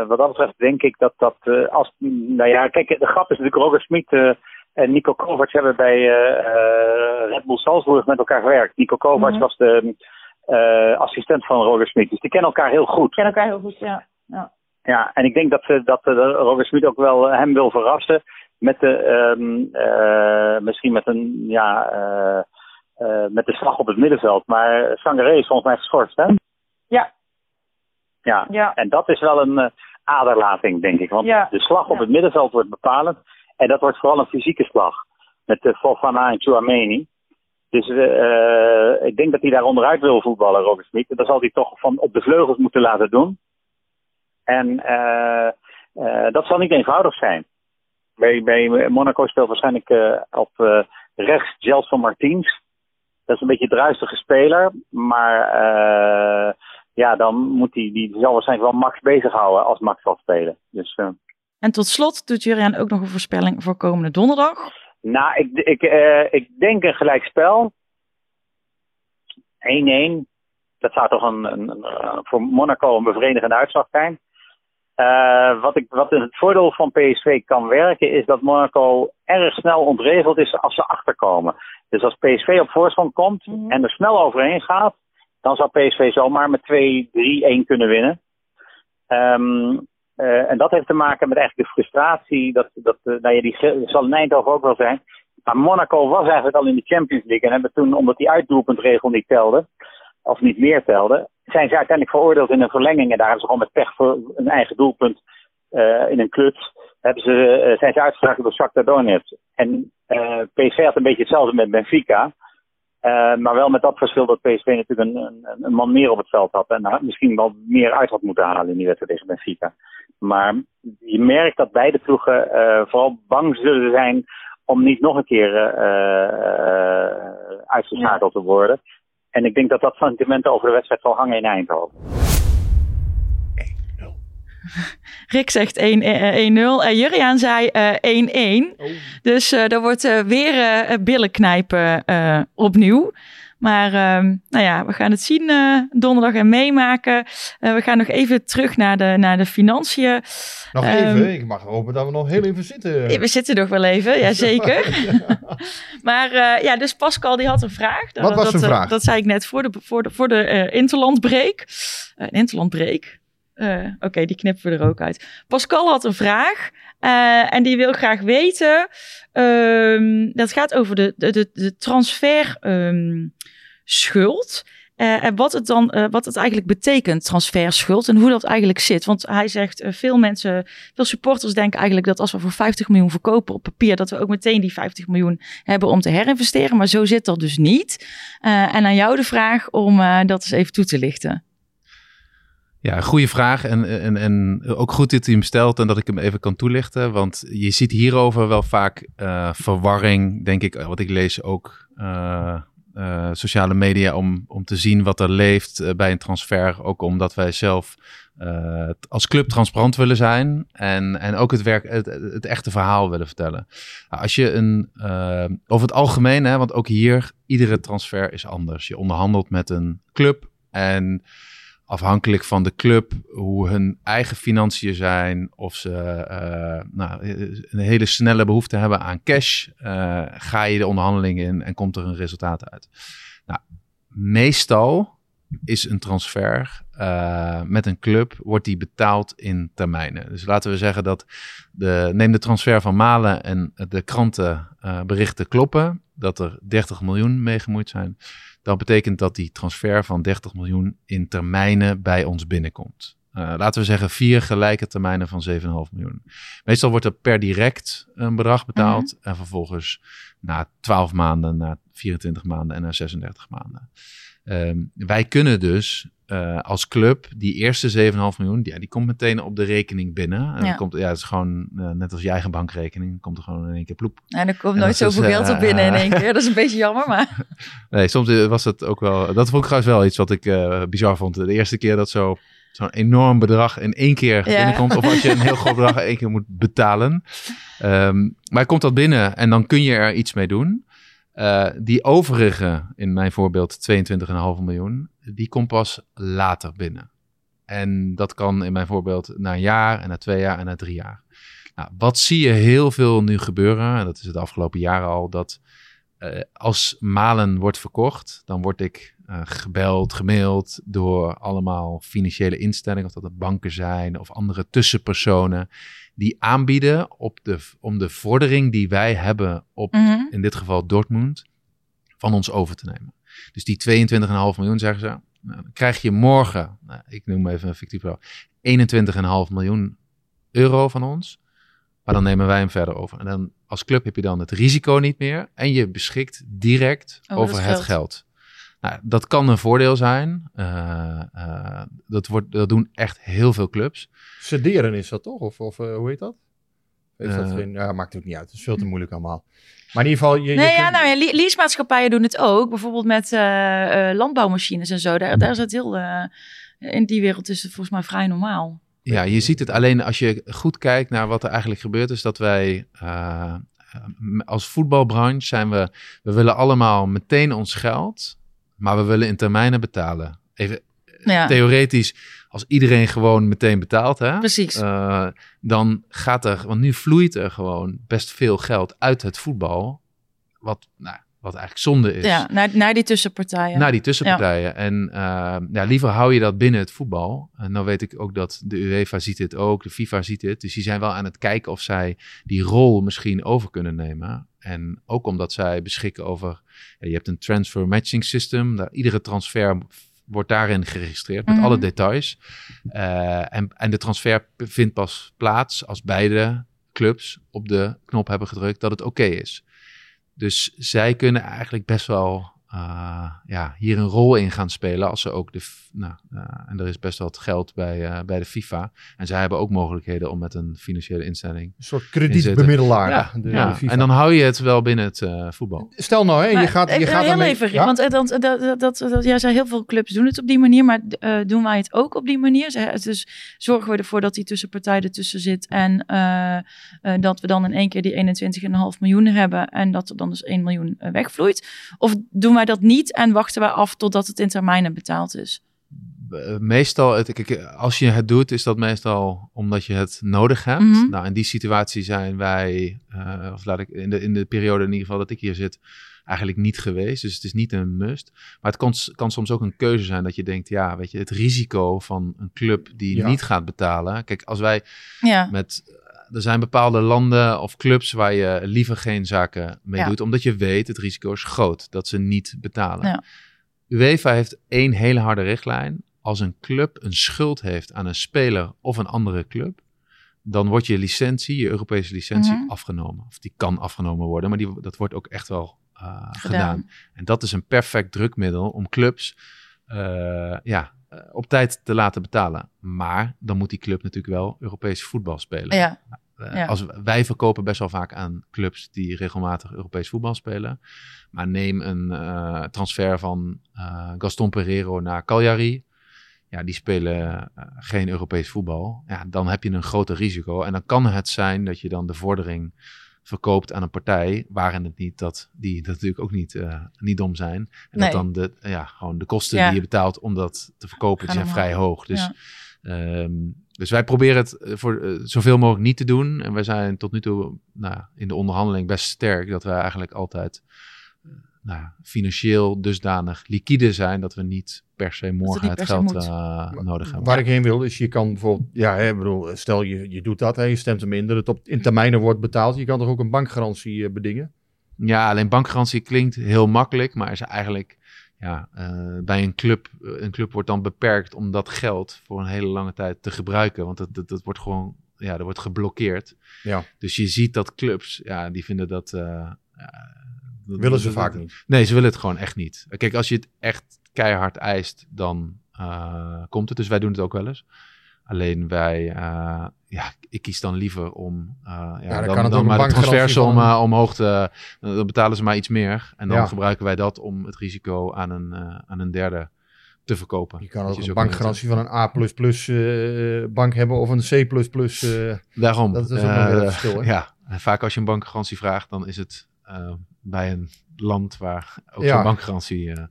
wat dat betreft denk ik dat dat als. Nou ja, kijk, de grap is natuurlijk Roger Smit en Nico Kovacs hebben bij Red Bull Salzburg met elkaar gewerkt. Nico Kovacs mm -hmm. was de assistent van Roger Smit. Dus die kennen elkaar heel goed. Kennen elkaar heel goed, ja. Ja, ja en ik denk dat, dat Roger Smit ook wel hem wil verrassen. Met de, um, misschien met een, ja, met de slag op het middenveld. Maar Sangaré is volgens mij geschorst, hè? Ja, ja. ja. En dat is wel een aderlating, denk ik. Want ja. de slag op ja. het middenveld wordt bepalend. En dat wordt vooral een fysieke slag. Met de Fofana en Chouameni. Dus uh, ik denk dat hij daar onderuit wil voetballen, Robert Smit. Dat zal hij toch van op de vleugels moeten laten doen. En uh, dat zal niet eenvoudig zijn. Bij, bij Monaco speelt waarschijnlijk op rechts Gelson Martins. Dat is een beetje een druistige speler. Maar ja, dan moet hij, die, zal waarschijnlijk wel Max bezighouden als Max zal spelen. Dus. En tot slot doet Juriaan ook nog een voorspelling voor komende donderdag. Nou, ik, ik, uh, ik denk een gelijkspel. 1-1. Dat zou toch een, een, een, voor Monaco een bevredigende uitslag zijn. Uh, wat, ik, wat het voordeel van PSV kan werken is dat Monaco erg snel ontregeld is als ze achterkomen. Dus als PSV op voorsprong komt mm -hmm. en er snel overheen gaat, dan zou PSV zomaar met 2-3-1 kunnen winnen. Um, uh, en dat heeft te maken met eigenlijk de frustratie. Dat, dat, uh, nou ja, die zal in Eindhoven ook wel zijn. Maar Monaco was eigenlijk al in de Champions League. En hebben toen, omdat die uitdoelpuntregel niet telde, of niet meer telde, zijn ze uiteindelijk veroordeeld in een verlenging. En daar hebben ze gewoon met pech voor een eigen doelpunt uh, in een kluts. Hebben ze, zijn ze uitgeschakeld door Shakhtar Donetsk. En PSV had een beetje hetzelfde met Benfica. Maar wel met dat verschil dat PSV natuurlijk een, een, een, man meer op het veld had. En misschien wel meer uit had moeten halen in die wedstrijd tegen Benfica. Maar je merkt dat beide ploegen uh, vooral bang zullen zijn om niet nog een keer uh, uitgeschakeld te worden. En ik denk dat dat sentiment over de wedstrijd zal hangen in Eindhoven. (laughs) Rick zegt 1-0 en Juriaan zei 1-1. Oh. Dus uh, er wordt uh, weer uh, billen knijpen opnieuw. Maar ehm, nou ja, we gaan het zien donderdag en meemaken. we gaan nog even terug naar de, naar de financiën. Nog um, even? Ik mag hopen dat we nog heel even zitten. We zitten nog wel even, jazeker. ja. (laughs) maar ja, dus Pascal die had een vraag. Wat was dat, zijn vraag? Dat zei ik net voor de, voor de, voor de interlandbreek. interlandbreek. Oké, okay, die knippen we er ook uit. Pascal had een vraag uh, en die wil graag weten. Um, dat gaat over de, de, de transferschuld. Um, uh, en wat het dan, wat het eigenlijk betekent, transferschuld, en hoe dat eigenlijk zit. Want hij zegt, veel mensen, veel supporters denken eigenlijk dat als we voor 50 miljoen verkopen op papier, dat we ook meteen die 50 miljoen hebben om te herinvesteren. Maar zo zit dat dus niet. en aan jou de vraag om dat eens even toe te lichten. Ja, goede vraag. En, en, en ook goed dat hij hem stelt en dat ik hem even kan toelichten. Want je ziet hierover wel vaak verwarring, denk ik, wat ik lees ook uh, sociale media, om, om te zien wat er leeft bij een transfer. Ook omdat wij zelf als club transparant willen zijn en, en ook het, werk, het, het echte verhaal willen vertellen. Nou, als je een, over het algemeen, hè, want ook hier, iedere transfer is anders. Je onderhandelt met een club en afhankelijk van de club, hoe hun eigen financiën zijn, of ze uh, nou, een hele snelle behoefte hebben aan cash, uh, ga je de onderhandeling in en komt er een resultaat uit. Nou, meestal is een transfer uh, met een club, wordt die betaald in termijnen. Dus laten we zeggen dat, de, neem de transfer van Malen en de krantenberichten kloppen, dat er 30 miljoen mee gemoeid zijn. Dan betekent dat die transfer van 30 miljoen in termijnen bij ons binnenkomt. Uh, laten we zeggen vier gelijke termijnen van 7,5 miljoen. Meestal wordt er per direct een bedrag betaald. -hmm. En vervolgens na 12 maanden, na 24 maanden en na 36 maanden. Um, wij kunnen dus uh, als club die eerste 7,5 miljoen, ja, die komt meteen op de rekening binnen. En Ja. Komt, ja, het is gewoon uh, net als je eigen bankrekening, komt er gewoon in één keer ploep. En er komt En nooit dat is, zoveel geld op binnen in eh, één keer. Dat is een beetje jammer, maar... (laughs) Nee, soms eh, was het ook wel, dat vond ik trouwens wel iets wat ik bizar vond. De eerste keer dat zo zo'n enorm bedrag in één keer Ja. binnenkomt. Of als je een heel (laughs) groot bedrag in één keer moet betalen. Um, maar komt dat binnen en dan kun je er iets mee doen. Uh, die overige, in mijn voorbeeld 22,5 miljoen, die komt pas later binnen. En dat kan in mijn voorbeeld na een jaar en na twee jaar en na drie jaar. Nou, wat zie je heel veel nu gebeuren, en dat is het afgelopen jaren al, dat uh, als Malen wordt verkocht, dan word ik uh, gebeld, gemaild door allemaal financiële instellingen, of dat het banken zijn of andere tussenpersonen, die aanbieden op de, om de vordering die wij hebben op, Mm -hmm. in dit geval Dortmund, van ons over te nemen. Dus die 22,5 miljoen, zeggen ze, nou, dan krijg je morgen, nou, ik noem even een fictief bedrag, 21,5 miljoen euro van ons. Maar dan nemen wij hem verder over. En dan als club heb je dan het risico niet meer. En je beschikt direct Over over, het geld. Nou, dat kan een voordeel zijn. Uh, uh, dat, wordt, dat doen echt heel veel clubs. Sederen is dat toch? Of, of uh, hoe heet dat? Is dat Eh. geen, ja, maakt ook niet uit. Het is veel te moeilijk allemaal. Maar in ieder geval... Je, je Nee, ja, kunt- nou ja, le- leasemaatschappijen doen het ook. Bijvoorbeeld met eh, eh, landbouwmachines en zo. Daar, daar is het heel... eh, in die wereld is het volgens mij vrij normaal. Ja, je ziet het alleen als je goed kijkt naar wat er eigenlijk gebeurt, is dat wij uh, als voetbalbranche zijn we, we willen allemaal meteen ons geld, maar we willen in termijnen betalen. Even Ja. theoretisch, als iedereen gewoon meteen betaalt, hè, Precies. uh, dan gaat er, want nu vloeit er gewoon best veel geld uit het voetbal, wat, nou, wat eigenlijk zonde is. Ja, naar, naar die tussenpartijen. Naar die tussenpartijen. Ja. En uh, ja, liever hou je dat binnen het voetbal. En nou weet ik ook dat de UEFA ziet dit ook, de FIFA ziet dit. Dus die zijn wel aan het kijken of zij die rol misschien over kunnen nemen. En ook omdat zij beschikken over, ja, je hebt een transfer matching system. Daar, iedere transfer wordt daarin geregistreerd met Mhm. alle details. Uh, en, en de transfer vindt pas plaats als beide clubs op de knop hebben gedrukt dat het oké is. Dus zij kunnen eigenlijk best wel ja, hier een rol in gaan spelen als ze ook de. Nou, uh, en er is best wel wat geld bij, uh, bij de FIFA. En zij hebben ook mogelijkheden om met een financiële instelling. Een soort kredietbemiddelaar. Ja, de, ja. de FIFA. en dan hou je het wel binnen het uh, voetbal. Stel nou, hè, je gaat. Je eh, gaat heel even, Ja? want eh, dat, dat, dat, dat, dat, jij zei heel veel clubs doen het op die manier, maar eh, doen wij het ook op die manier? Ze- Dus zorgen we ervoor dat die tussenpartij ertussen zit en eh, eh, dat we dan in één keer die 21,5 miljoen hebben en dat er dan dus 1 miljoen eh, wegvloeit? Of doen wij dat niet en wachten wij af totdat het in termijnen betaald is? Uh, meestal, het, kijk, als je het doet, is dat meestal omdat je het nodig hebt. Mhm. Nou, in die situatie zijn wij, uh, of laat ik in de, in de periode in ieder geval dat ik hier zit, eigenlijk niet geweest. Dus het is niet een must. Maar het kan, kan soms ook een keuze zijn dat je denkt, ja, weet je, het risico van een club die Ja. niet gaat betalen. Kijk, als wij Ja, met. Er zijn bepaalde landen of clubs waar je liever geen zaken mee Ja. doet, omdat je weet het risico is groot dat ze niet betalen. Ja. UEFA heeft één hele harde richtlijn. Als een club een schuld heeft aan een speler of een andere club, dan wordt je licentie, je Europese licentie, Mhm. afgenomen. Of die kan afgenomen worden, maar die, dat wordt ook echt wel uh, gedaan. Gedaan. En dat is een perfect drukmiddel om clubs uh, ja, op tijd te laten betalen. Maar dan moet die club natuurlijk wel Europees voetbal spelen. ja, Uh, Ja. als, wij verkopen best wel vaak aan clubs die regelmatig Europees voetbal spelen. Maar neem een uh, transfer van uh, Gaston Pereiro naar Cagliari. Ja, die spelen geen Europees voetbal. Ja, dan heb je een groter risico. En dan kan het zijn dat je dan de vordering verkoopt aan een partij waarin het niet dat die dat natuurlijk ook niet, uh, niet dom zijn. En Nee. dat dan de, ja, gewoon de kosten Ja. die je betaalt om dat te verkopen, die zijn vrij hoog. Dus Ja. Ehm, dus wij proberen het eh, voor eh, zoveel mogelijk niet te doen. En wij zijn tot nu toe nou, in de onderhandeling best sterk dat wij eigenlijk altijd nou, ja, financieel dusdanig liquide zijn dat we niet per se morgen het geld eh, nodig hebben. Waar ik heen wil is, je kan bijvoorbeeld, ja, hè, ik bedoel, stel je, je doet dat, hè, je stemt hem in, dat het op, in termijnen wordt betaald. Je kan toch ook een bankgarantie eh, bedingen? Ja, alleen bankgarantie klinkt heel makkelijk, maar is eigenlijk ja, eh, bij een club, een club wordt dan beperkt om dat geld voor een hele lange tijd te gebruiken, want dat, dat, dat wordt gewoon, ja, dat wordt geblokkeerd. Ja. Dus je ziet dat clubs, ja, die vinden dat. eh, ja, dat- Willen ze dat- vaak niet. Nee, ze willen het gewoon echt niet. Kijk, als je het echt keihard eist, dan eh, komt het. Dus wij doen het ook wel eens. Alleen wij, eh, ja, ik kies dan liever om uh, ja, dan dan, maar de transfersom van eh, omhoog te... Dan betalen ze maar iets meer. En dan Ja. gebruiken wij dat om het risico aan een, eh, aan een derde te verkopen. Je kan ook een bankgarantie van een A++ eh, bank hebben of een C++. eh, Daarom. Dat is ook een eh, verschil, hè? (laughs) Ja, en vaak als je een bankgarantie vraagt, dan is het eh, bij een land waar ook Ja. zo'n bankgarantie eh,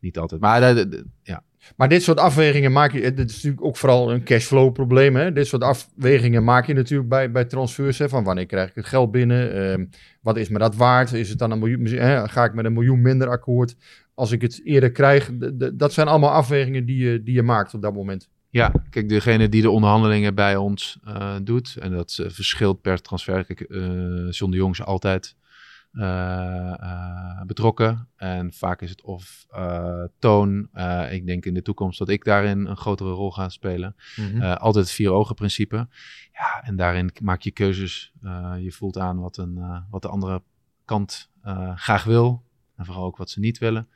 niet altijd. Maar eh, ja, Maar dit soort afwegingen maak je, dit is natuurlijk ook vooral een cashflow probleem. Hè? Dit soort afwegingen maak je natuurlijk bij, bij transfers. Hè? Van wanneer krijg ik het geld binnen? Ehm, wat is me dat waard? Is het dan een miljoen? Hè? Ga ik met een miljoen minder akkoord als ik het eerder krijg? Dat zijn allemaal afwegingen die je, die je maakt op dat moment. Ja, kijk, degene die de onderhandelingen bij ons eh, doet, en dat eh, verschilt per transfer. Kijk, eh John de Jong is altijd eh, eh, betrokken. En vaak is het of eh, Toon. Eh, ik denk in de toekomst dat ik daarin een grotere rol ga spelen. Eh, altijd het vier ogen principe. Ja, en daarin maak je keuzes. Eh, je voelt aan wat, een, eh, wat de andere kant eh, graag wil. En vooral ook wat ze niet willen.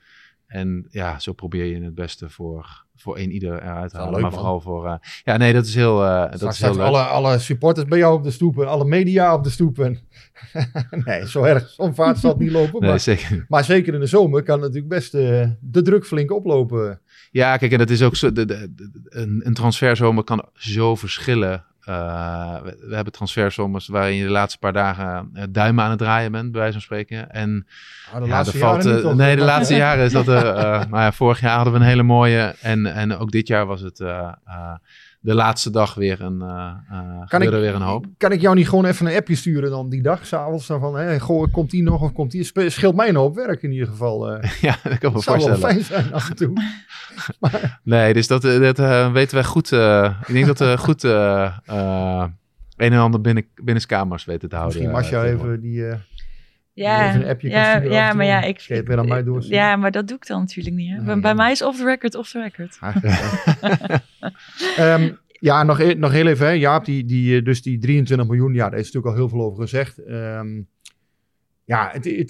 En ja, zo probeer je het beste voor, voor één ieder eruit te halen. leuk, maar man. vooral voor... eh, ja, nee, dat is heel, eh, dat Straks is heel leuk. alle, alle supporters bij jou op de stoep en alle media op de stoep. En (laughs) nee, zo erg. Zo'n vaart zal het niet lopen. Nee, maar, zeker. niet. maar zeker in de zomer kan natuurlijk best eh, de druk flink oplopen. Ja, kijk, en dat is ook zo. De, de, de- een, een transferzomer kan zo verschillen. Eh, we, we hebben transferzomers waarin je de laatste paar dagen eh, duimen aan het draaien bent, bij wijze van spreken. En Ah, de ja, laatste valt, jaren niet, eh, nee, de laatste jaren is dat er. (laughs) maar ja, vorig jaar hadden we een hele mooie. En, en ook dit jaar was het de laatste dag weer een. eh eh gebeurde weer een hoop. Kan ik jou niet gewoon even een appje sturen dan die dag, s'avonds? Dan van, hé, goh, komt die nog of komt die? Scheelt mij een hoop werk in ieder geval. eh. (laughs) Ja, dat kan me Het zou wel voorstellen. fijn zijn af en toe. (laughs) Nee, dus dat, dat weten wij goed. ik denk dat we (laughs) goed een en ander binnen, binnenskamers weten te houden. Misschien Masja eh, even die... Ja, een appje ja, ja maar ja, ik, aan mij doorsturen? Ja, maar dat doe ik dan natuurlijk niet. Hè? Bij ja. bij mij is off the record, off the record. (laughs) Ehm, ja, nog, e- nog heel even, hè. Jaap, die, die, eh, dus die 23 miljoen, ja, daar is natuurlijk al heel veel over gezegd. Ehm, ja, het, het-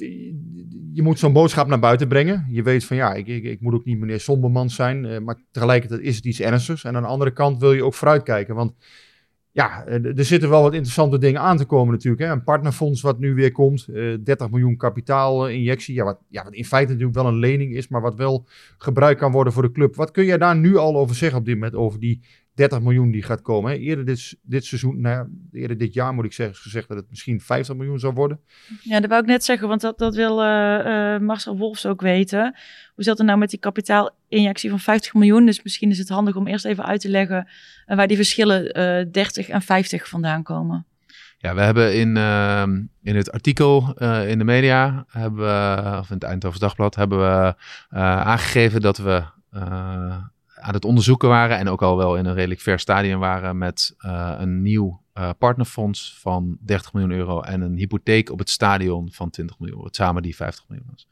je moet zo'n boodschap naar buiten brengen. Je weet van ja, ik, ik, ik moet ook niet meneer Somberman zijn, eh, maar tegelijkertijd is het iets ernstigs. En aan de andere kant wil je ook vooruitkijken, want ja, eh, er zitten wel wat interessante dingen aan te komen natuurlijk. Hè. Een partnerfonds wat nu weer komt, eh 30 miljoen kapitaalinjectie, ja wat, ja, wat in feite natuurlijk wel een lening is, maar wat wel gebruikt kan worden voor de club. Wat kun jij daar nu al over zeggen op dit moment, over die 30 miljoen die gaat komen? Hè? Eerder dit, dit seizoen, nou ja, eerder dit jaar moet ik zeggen, is gezegd dat het misschien 50 miljoen zou worden. Ja, dat wou ik net zeggen, want dat, dat wil eh, eh, Marcel Wolfs ook weten. Hoe zat het nou met die kapitaalinjectie van 50 miljoen? Dus misschien is het handig om eerst even uit te leggen eh, waar die verschillen eh 30 en 50 vandaan komen. Ja, we hebben in, ehm, in het artikel eh, in de media, hebben we, of in het Eindhovens Dagblad, hebben we eh, aangegeven dat we eh, aan het onderzoeken waren en ook al wel in een redelijk ver stadium waren met eh, een nieuw eh, partnerfonds van 30 miljoen euro en een hypotheek op het stadion van 20 miljoen, wat samen die 50 miljoen was.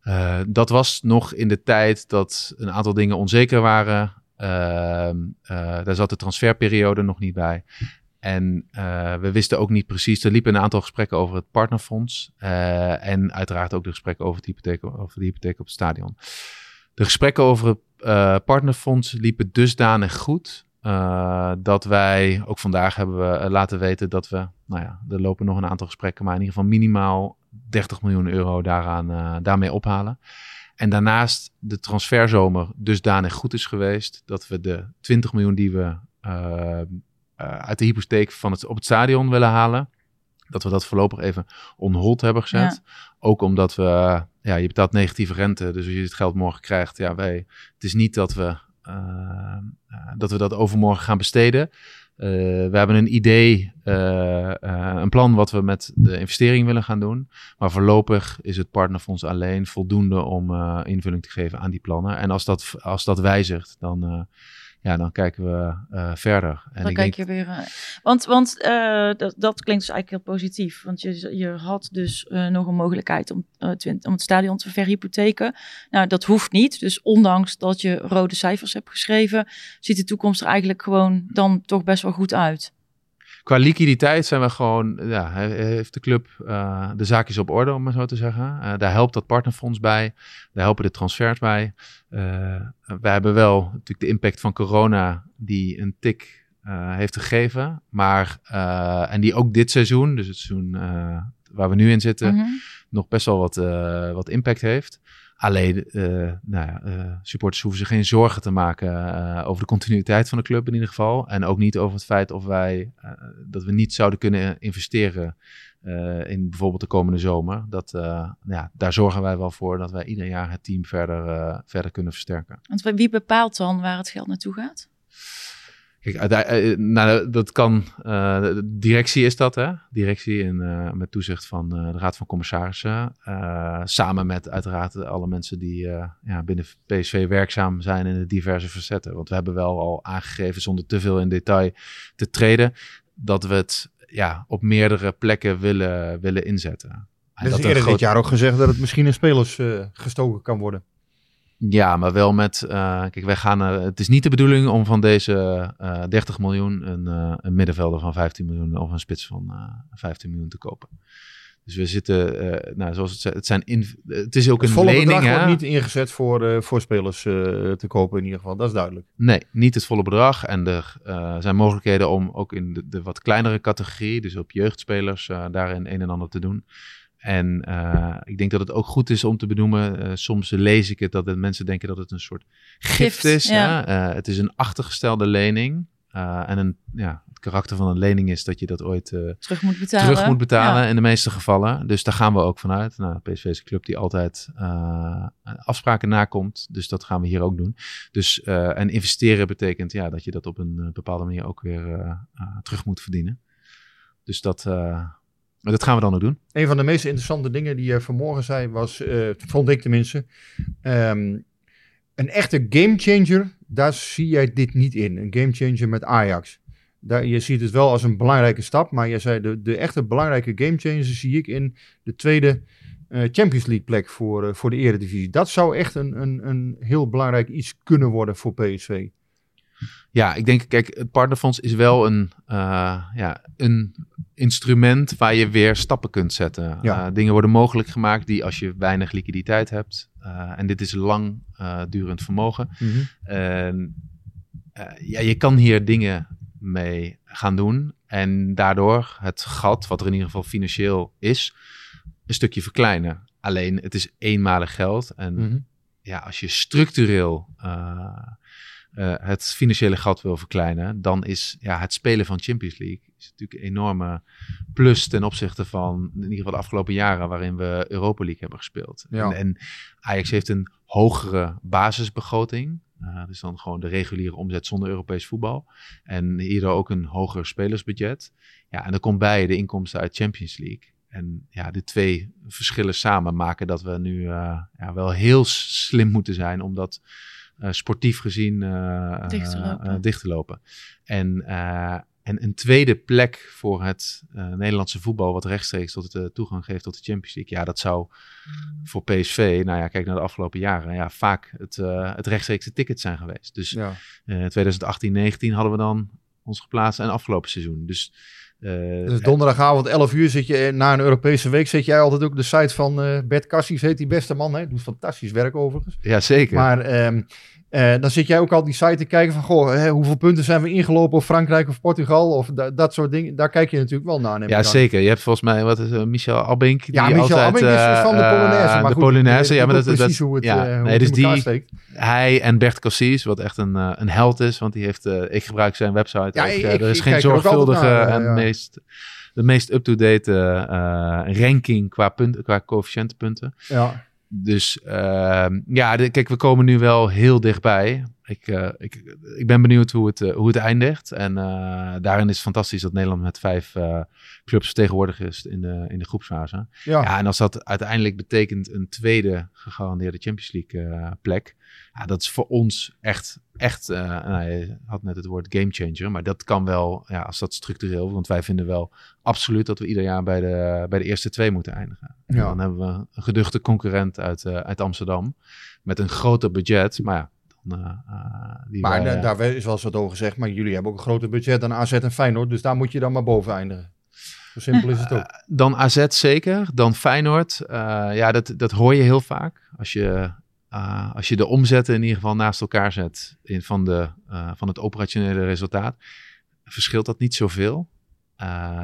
Eh, dat was nog in de tijd dat een aantal dingen onzeker waren. Ehm, eh, daar zat de transferperiode nog niet bij. En we wisten ook niet precies. Er liepen een aantal gesprekken over het partnerfonds. en uiteraard ook de gesprekken over, het hypotheek, over de hypotheek op het stadion. De gesprekken over het eh, partnerfonds liepen dusdanig goed. eh, dat wij, ook vandaag hebben we eh, laten weten dat we, nou ja, er lopen nog een aantal gesprekken, maar in ieder geval minimaal 30 miljoen euro daaraan, daarmee ophalen. En daarnaast de transferzomer dusdanig goed is geweest dat we de 20 miljoen die we uit de hypotheek van het, op het stadion willen halen. Dat we dat voorlopig even on hold hebben gezet. Ook omdat we, ja, je betaalt negatieve rente. Dus als je het geld morgen krijgt, ja, wij, het is niet dat we, eh, eh, dat we dat overmorgen gaan besteden. Eh, we hebben een idee, een plan wat we met de investering willen gaan doen. Maar voorlopig is het partnerfonds alleen voldoende om invulling te geven aan die plannen. En als dat, als dat wijzigt, dan, ja, dan kijken we eh, verder. En Dan ik kijk denk, je weer. eh, want want eh, dat, dat klinkt dus eigenlijk heel positief. Want je, je had dus nog een mogelijkheid om, twint- om het stadion te verhypotheken. Nou, dat hoeft niet. Dus ondanks dat je rode cijfers hebt geschreven, ziet de toekomst er eigenlijk gewoon dan toch best wel goed uit. Qua liquiditeit zijn we gewoon, ja, he- heeft de club eh, de zaakjes op orde, om maar zo te zeggen. Eh, daar helpt dat partnerfonds bij, daar helpen de transfers bij. Eh we hebben wel natuurlijk de impact van corona die een tik heeft gegeven. Maar, en die ook dit seizoen, dus het seizoen waar we nu in zitten, Mhm. nog best wel wat, wat impact heeft. Alleen, eh, nou ja, eh, supporters hoeven zich geen zorgen te maken eh, over de continuïteit van de club in ieder geval. En ook niet over het feit of wij, dat we niet zouden kunnen investeren in bijvoorbeeld de komende zomer. Dat, eh, ja, daar zorgen wij wel voor dat wij ieder jaar het team verder, verder kunnen versterken. Want wie bepaalt dan waar het geld naartoe gaat? Kijk, uite- eh, nou, dat kan, eh, directie is dat, hè? Directie eh, met toezicht van eh, de Raad van Commissarissen. Eh, samen met uiteraard alle mensen die eh, ja, binnen PSV werkzaam zijn in de diverse facetten. Want we hebben wel al aangegeven, zonder te veel in detail te treden, dat we het ja, op meerdere plekken willen, willen inzetten. En is dat een eerder groot- dit jaar ook gezegd dat het misschien in spelers eh, gestoken kan worden. Ja, maar wel met. eh, kijk, wij gaan. eh, het is niet de bedoeling om van deze eh 30 miljoen een, eh, een middenvelder van 15 miljoen of een spits van eh 15 miljoen te kopen. Dus we zitten, eh, nou, zoals het zei, het zijn in, het is ook Het een volle lening. bedrag hè? wordt niet ingezet voor, eh, voor spelers eh, te kopen in ieder geval. Dat is duidelijk. Nee, niet het volle bedrag. En er eh, zijn mogelijkheden om ook in de, de wat kleinere categorie, dus op jeugdspelers, eh, daarin een en ander te doen. En eh, ik denk dat het ook goed is om te benoemen. eh, soms lees ik het dat de mensen denken dat het een soort gift, Gift, is. ja. Eh, het is een achtergestelde lening. En een, ja, het karakter van een lening is dat je dat ooit Terug moet betalen. terug moet betalen Ja. in de meeste gevallen. Dus daar gaan we ook vanuit. Nou, PSV is een club die altijd afspraken nakomt. Dus dat gaan we hier ook doen. Dus, en investeren betekent ja, dat je dat op een bepaalde manier ook weer terug moet verdienen. Dus dat, dat gaan we dan ook doen. Een van de meest interessante dingen die je vanmorgen zei was, eh, vond ik tenminste, ehm, een echte gamechanger, daar zie jij dit niet in. Een gamechanger met Ajax. Daar, je ziet het wel als een belangrijke stap, maar je zei de, de echte belangrijke gamechanger zie ik in de tweede eh, Champions League plek voor, eh, voor de Eredivisie. Dat zou echt een, een, een heel belangrijk iets kunnen worden voor PSV. Ja, ik denk, kijk, het partnerfonds is wel een, eh, ja, een instrument waar je weer stappen kunt zetten. Ja. Eh, dingen worden mogelijk gemaakt die als je weinig liquiditeit hebt, eh, en dit is lang eh, durend vermogen, En, eh, ja, je kan hier dingen mee gaan doen. En daardoor het gat, wat er in ieder geval financieel is, een stukje verkleinen. Alleen het is eenmalig geld. En Mhm. ja, als je structureel eh, het financiële gat wil verkleinen, dan is ja, het spelen van Champions League is natuurlijk een enorme plus ten opzichte van in ieder geval de afgelopen jaren waarin we Europa League hebben gespeeld. Ja. En, en Ajax heeft een hogere basisbegroting. Eh, dus dan gewoon de reguliere omzet zonder Europees voetbal. En hierdoor ook een hoger spelersbudget. Ja, en er komt bij de inkomsten uit Champions League. En ja, de twee verschillen samen maken dat we nu eh, ja, wel heel slim moeten zijn om dat eh, sportief gezien eh, Dicht te eh, lopen. eh, dicht te lopen. En, eh, en een tweede plek voor het eh, Nederlandse voetbal, wat rechtstreeks tot de toegang geeft tot de Champions League. Ja, dat zou voor PSV, nou ja, kijk naar de afgelopen jaren, ja, vaak het, eh, het rechtstreekse ticket zijn geweest. Dus Ja. eh 2018, 19 hadden we dan ons geplaatst en afgelopen seizoen. Dus, eh, Dus donderdagavond 11 uur zit je eh, na een Europese week zet jij altijd ook de site van eh Bert Cassis, heet die beste man. Hè? Doet fantastisch werk overigens. ja, zeker. Maar ehm, eh, dan zit jij ook al die site te kijken van, goh, hè, hoeveel punten zijn we ingelopen op Frankrijk of Portugal of da- dat soort dingen. Daar kijk je natuurlijk wel naar. ja, zeker. Je hebt volgens mij, wat is Michel Abink? Die Ja, Michel altijd, Abink is van de Polonaise. Maar de goed, Polonaise, ja, maar dat, dat, precies hoe het, ja, hoe nee, het dus die, steekt. hij en Bert Cassis, wat echt een, een held is, want die heeft, ik gebruik zijn website. Ja, ook, ik- er is ik geen kijk ook altijd zorgvuldige naar, en. Meest, de meest up-to-date eh, ranking qua, punt, qua coëfficiëntenpunten. Ja. Dus ehm, ja, de- kijk, we komen nu wel heel dichtbij. Ik, uh, ik, ik ben benieuwd hoe het, uh, hoe het eindigt. En daarin is het fantastisch dat Nederland met vijf clubs vertegenwoordigd is in de, in de groepsfase. Ja. ja. en als dat uiteindelijk betekent een tweede gegarandeerde Champions League plek. Ja, dat is voor ons echt, echt nou, je had net het woord gamechanger. Maar dat kan wel, ja, als dat structureel. Want wij vinden wel absoluut dat we ieder jaar bij de, bij de eerste twee moeten eindigen. Ja. dan hebben we een geduchte concurrent uit, uit Amsterdam. Met een groter budget. Maar ja, uh, maar wij, daar is wel eens wat over gezegd. Maar jullie hebben ook een groter budget dan AZ en Feyenoord. Dus daar moet je dan maar boven eindigen. Zo simpel is het ook. dan AZ zeker. Dan Feyenoord. ja, dat, dat hoor je heel vaak. Als je, als je de omzetten in ieder geval naast elkaar zet. In, van, de, van het operationele resultaat. Verschilt dat niet zoveel.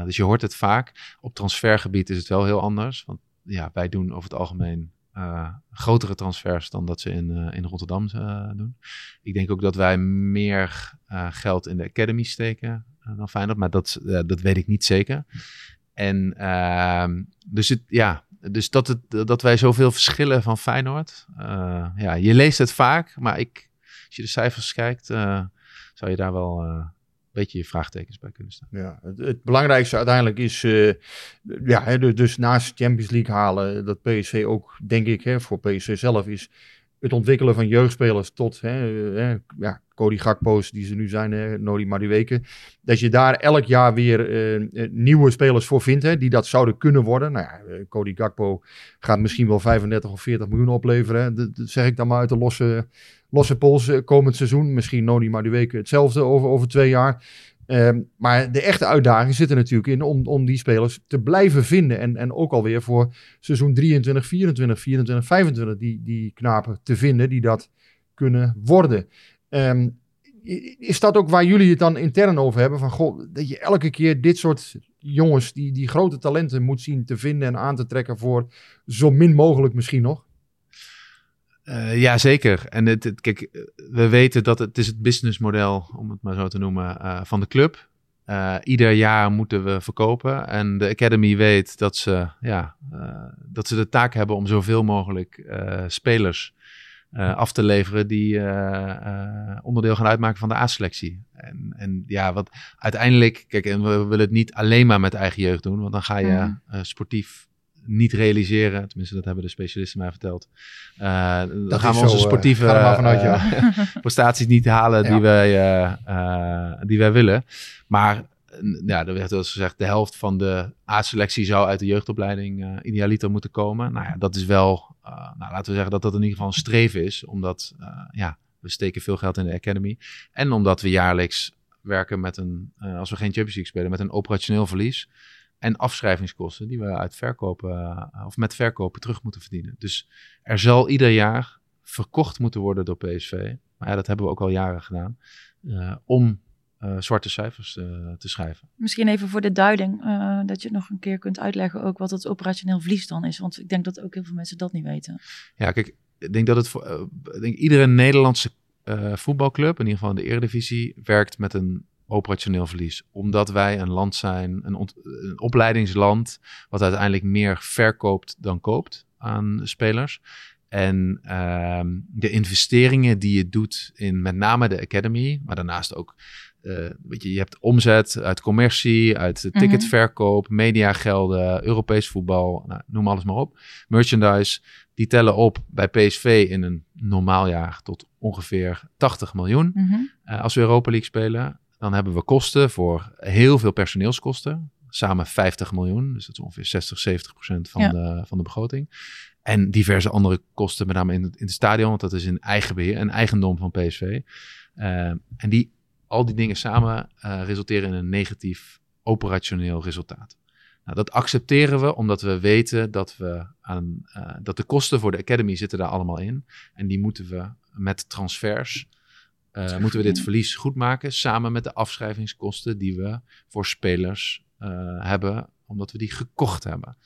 dus je hoort het vaak. Op transfergebied is het wel heel anders. Want ja, wij doen over het algemeen uh, grotere transfers dan dat ze in, uh, in Rotterdam uh, doen. Ik denk ook dat wij meer geld in de academy steken dan Feyenoord, maar dat, dat weet ik niet zeker. En ehm, dus, het, ja, dus dat, het, dat wij zoveel verschillen van Feyenoord. ja, je leest het vaak, maar ik, als je de cijfers kijkt, zou je daar wel beetje je vraagtekens bij kunnen staan. Ja, het, het belangrijkste uiteindelijk is, ja, dus, dus naast Champions League halen, dat PSV ook, denk ik, hè, voor PSV zelf is het ontwikkelen van jeugdspelers tot hè, ja, Cody Gakpo's die ze nu zijn, hè, Nodi Madueke. Dat je daar elk jaar weer uh, nieuwe spelers voor vindt hè, die dat zouden kunnen worden. Nou ja, Cody Gakpo gaat misschien wel 35 of 40 miljoen opleveren. Dat, dat zeg ik dan maar uit de losse losse pols eh, komend seizoen. Misschien die weken hetzelfde over, over twee jaar. Ehm, maar de echte uitdaging zit er natuurlijk in om, om die spelers te blijven vinden. En, en ook alweer voor seizoen 23, 24, 24, 25 die, die knapen te vinden die dat kunnen worden. Um, is dat ook waar jullie het dan intern over hebben? Van goh, dat je elke keer dit soort jongens, die, die grote talenten moet zien te vinden en aan te trekken voor zo min mogelijk misschien nog? Uh, ja, zeker. En het, kijk, we weten dat het is het businessmodel, om het maar zo te noemen, uh, van de club. Uh, ieder jaar moeten we verkopen. En de Academy weet dat ze, ja, dat ze de taak hebben om zoveel mogelijk spelers af te leveren die onderdeel gaan uitmaken van de A-selectie. En, en ja, wat uiteindelijk, kijk, en we willen het niet alleen maar met eigen jeugd doen, want dan ga je mm. sportief niet realiseren. Tenminste, dat hebben de specialisten mij verteld. Uh, dan gaan we onze eh, sportieve uh, (laughs) prestaties niet halen die, wij, die wij willen. Maar ja, er werd wel eens gezegd, de helft van de A-selectie zou uit de jeugdopleiding idealiter moeten komen. Nou ja, dat is wel, nou, laten we zeggen dat dat in ieder geval een streven is. Omdat, ja, we steken veel geld in de academy. En omdat we jaarlijks werken met een, als we geen Champions League spelen, met een operationeel verlies en afschrijvingskosten die we uit verkopen of met verkopen terug moeten verdienen. Dus er zal ieder jaar verkocht moeten worden door PSV. Maar ja, dat hebben we ook al jaren gedaan. Om zwarte cijfers te schrijven. Misschien even voor de duiding, dat je het nog een keer kunt uitleggen ook wat het operationeel verlies dan is. Want ik denk dat ook heel veel mensen dat niet weten. Ja, kijk, ik denk dat het voor denk iedere Nederlandse voetbalclub, in ieder geval in de Eredivisie, werkt met een operationeel verlies. Omdat wij een land zijn, een, een opleidingsland, wat uiteindelijk meer verkoopt dan koopt aan spelers. En uh, de investeringen die je doet in met name de academy, maar daarnaast ook, uh, weet je, je hebt omzet uit commercie, uit mhm. ticketverkoop, mediagelden, Europees voetbal, nou, noem alles maar op. Merchandise, die tellen op bij PSV in een normaal jaar tot ongeveer 80 miljoen. Mm -hmm. uh, als we Europa League spelen. Dan hebben we kosten voor heel veel personeelskosten. Samen 50 miljoen. Dus dat is ongeveer 60, 70 procent van, de, van de begroting. En diverse andere kosten, met name in het, in het stadion. Want dat is in eigen beheer, een eigendom van PSV. Uh, eh, en die, al die dingen samen uh, resulteren in een negatief operationeel resultaat. Nou, dat accepteren we omdat we weten dat, we aan, uh, dat de kosten voor de academy zitten daar allemaal in. En die moeten we met transfers uh, moeten we dit verlies goed maken samen met de afschrijvingskosten die we voor spelers hebben, omdat we die gekocht hebben.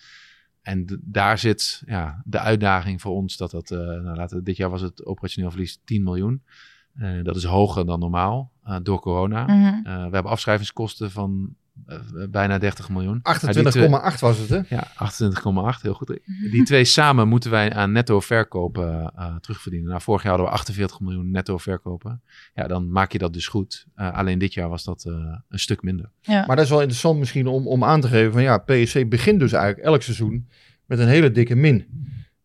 En daar zit ja, de uitdaging voor ons dat dat, nou, laten, dit jaar was het operationeel verlies 10 miljoen. dat is hoger dan normaal door corona. Mm -hmm. we hebben afschrijvingskosten van eh, bijna 30 miljoen. 28,8 was het, hè? Ja, 28,8, heel goed. Die twee samen moeten wij aan netto verkopen uh, terugverdienen. Nou, vorig jaar hadden we 48 miljoen netto verkopen. Ja, dan maak je dat dus goed. Uh, alleen dit jaar was dat uh, een stuk minder. Ja. Maar dat is wel interessant misschien om, om aan te geven van ja, PSC begint dus eigenlijk elk seizoen met een hele dikke min.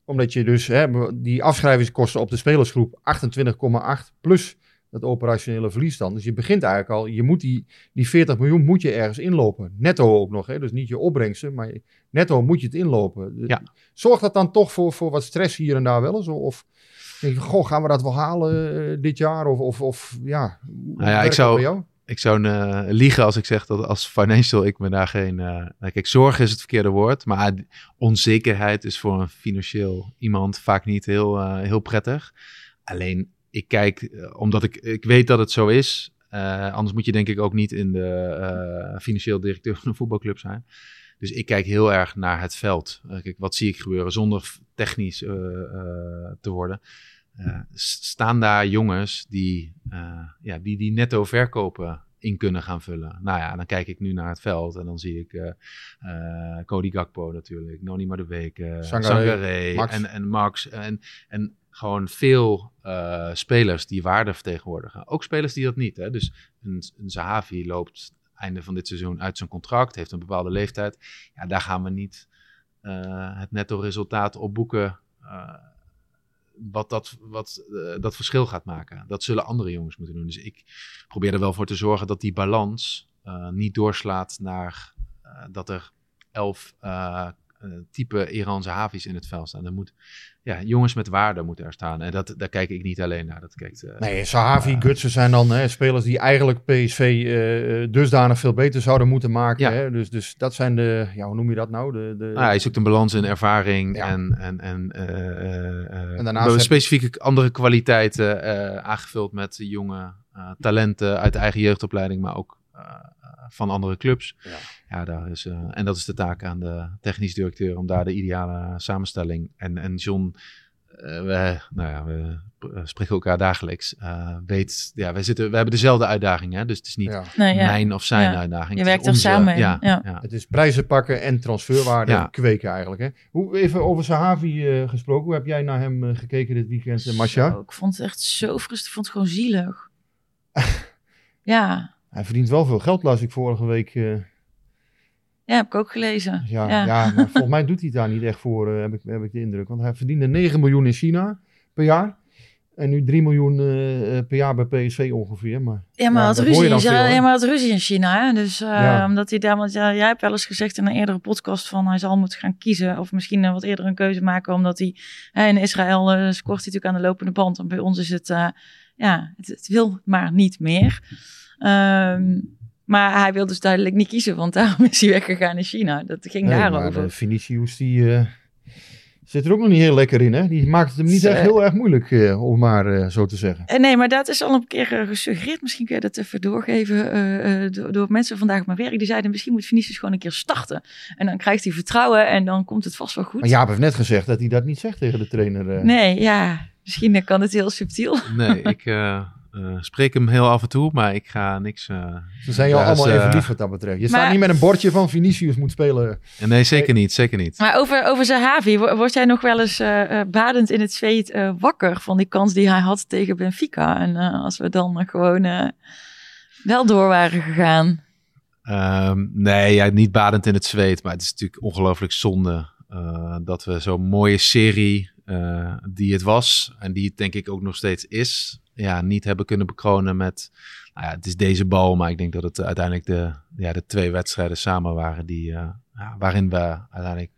Omdat je dus hè, die afschrijvingskosten op de spelersgroep 28,8 plus dat operationele verlies dan. Dus je begint eigenlijk al, je moet die, die 40 miljoen moet je ergens inlopen. Netto ook nog, hè? dus niet je opbrengsten, maar netto moet je het inlopen. Ja. Zorgt dat dan toch voor, voor wat stress hier en daar wel eens? Of denk je, goh, gaan we dat wel halen uh, dit jaar? Of, of, of ja, nou ja ik zou, ik zou uh, liegen als ik zeg dat als financial ik me daar geen... Uh, kijk, zorg is het verkeerde woord, maar onzekerheid is voor een financieel iemand vaak niet heel, heel prettig. Alleen ik kijk, uh, omdat ik, ik weet dat het zo is. Uh, anders moet je denk ik ook niet in de uh, financieel directeur van een voetbalclub zijn. Dus ik kijk heel erg naar het veld. kijk, wat zie ik gebeuren zonder technisch te worden. staan daar jongens die, ja, die die netto verkopen in kunnen gaan vullen. Nou ja, dan kijk ik nu naar het veld en dan zie ik Cody Gakpo natuurlijk, Noni Madueke, Sangaré en, en Max. En, en gewoon veel uh, spelers die waarde vertegenwoordigen. Ook spelers die dat niet. Hè? Dus een, een Zahavi loopt einde van dit seizoen uit zijn contract, heeft een bepaalde leeftijd. Ja, daar gaan we niet uh, het netto resultaat op boeken. Uh, wat, dat, wat dat verschil gaat maken. Dat zullen andere jongens moeten doen. Dus ik probeer er wel voor te zorgen dat die balans niet doorslaat naar dat er elf type Iraanse havies in het veld staan. Er moet, ja, jongens met waarde moeten er staan. En dat, daar kijk ik niet alleen naar. Dat kijkt, uh, nee, Sahavi, uh, Gutsen zijn dan hè, spelers die eigenlijk PSV uh, dusdanig veel beter zouden moeten maken. Ja. Hè? Dus, dus dat zijn de, ja, hoe noem je dat nou? De, de... Nou, je zoekt een balans in ervaring ja. en, en, en, en daarnaast specifieke andere kwaliteiten aangevuld met jonge talenten uit de eigen jeugdopleiding, maar ook van andere clubs. Ja. ja, daar is, uh, en dat is de taak aan de technisch directeur om daar de ideale samenstelling. En, en John, uh, we, nou ja, we spreken elkaar dagelijks. Uh, weet, ja, wij, zitten, we hebben dezelfde uitdaging, hè? dus het is niet ja. nee, ja. mijn of zijn uitdaging. Je werkt er samen ja, ja. Het is prijzen pakken en transferwaarde kweken eigenlijk. Hè? Hoe, even over Sahavi gesproken, hoe heb jij naar hem gekeken dit weekend, Masha? Ik vond het echt zo frustrerend, ik vond het gewoon zielig. (laughs) ja. Hij verdient wel veel geld, las ik vorige week. Uh... Ja, heb ik ook gelezen. Ja, ja. ja maar volgens mij doet hij daar niet echt voor, uh, heb, ik, heb ik de indruk. Want hij verdiende 9 miljoen in China per jaar. En nu 3 miljoen uh, per jaar bij PSV ongeveer. Maar, ja, maar ja, had ruzie, veel, ja, maar had ruzie in China. Hè? Dus ja. omdat hij daar, want ja, jij hebt wel eens gezegd in een eerdere podcast van hij zal moeten gaan kiezen. Of misschien wat eerder een keuze maken. Omdat hij in Israël scoort hij natuurlijk aan de lopende band. En bij ons is het, ja, het, het wil maar niet meer. Um, maar hij wil dus duidelijk niet kiezen, want daarom is hij weggegaan in China. Dat ging nee, daarover. Maar Vinicius, die uh, zit er ook nog niet heel lekker in, hè? Die maakt het hem niet echt heel erg moeilijk, uh, om maar uh, zo te zeggen. nee, maar dat is al een keer gesuggereerd. Misschien kun je dat even doorgeven door, door, mensen vandaag op mijn werk. Die zeiden, misschien moet Vinicius gewoon een keer starten. En dan krijgt hij vertrouwen en dan komt het vast wel goed. Maar Jaap heeft net gezegd dat hij dat niet zegt tegen de trainer. Nee, ja. Misschien kan het heel subtiel. Nee, (laughs) ik... Uh, spreek hem heel af en toe, maar ik ga niks. Uh, Ze zijn jou allemaal even lief wat dat betreft. Je maar, staat niet met een bordje van Vinicius moet spelen. Nee, zeker niet, zeker niet. Maar over, over Zahavi, word jij nog wel eens uh, badend in het zweet wakker van die kans die hij had tegen Benfica? En als we dan gewoon wel door waren gegaan. Um, nee, ja, niet badend in het zweet, maar het is natuurlijk ongelooflijk zonde dat we zo'n mooie serie die het was en die het denk ik ook nog steeds is ja, niet hebben kunnen bekronen met. Nou ja, het is deze bal, maar ik denk dat het uiteindelijk de, ja, de twee wedstrijden samen waren die, uh, ja, waarin we uiteindelijk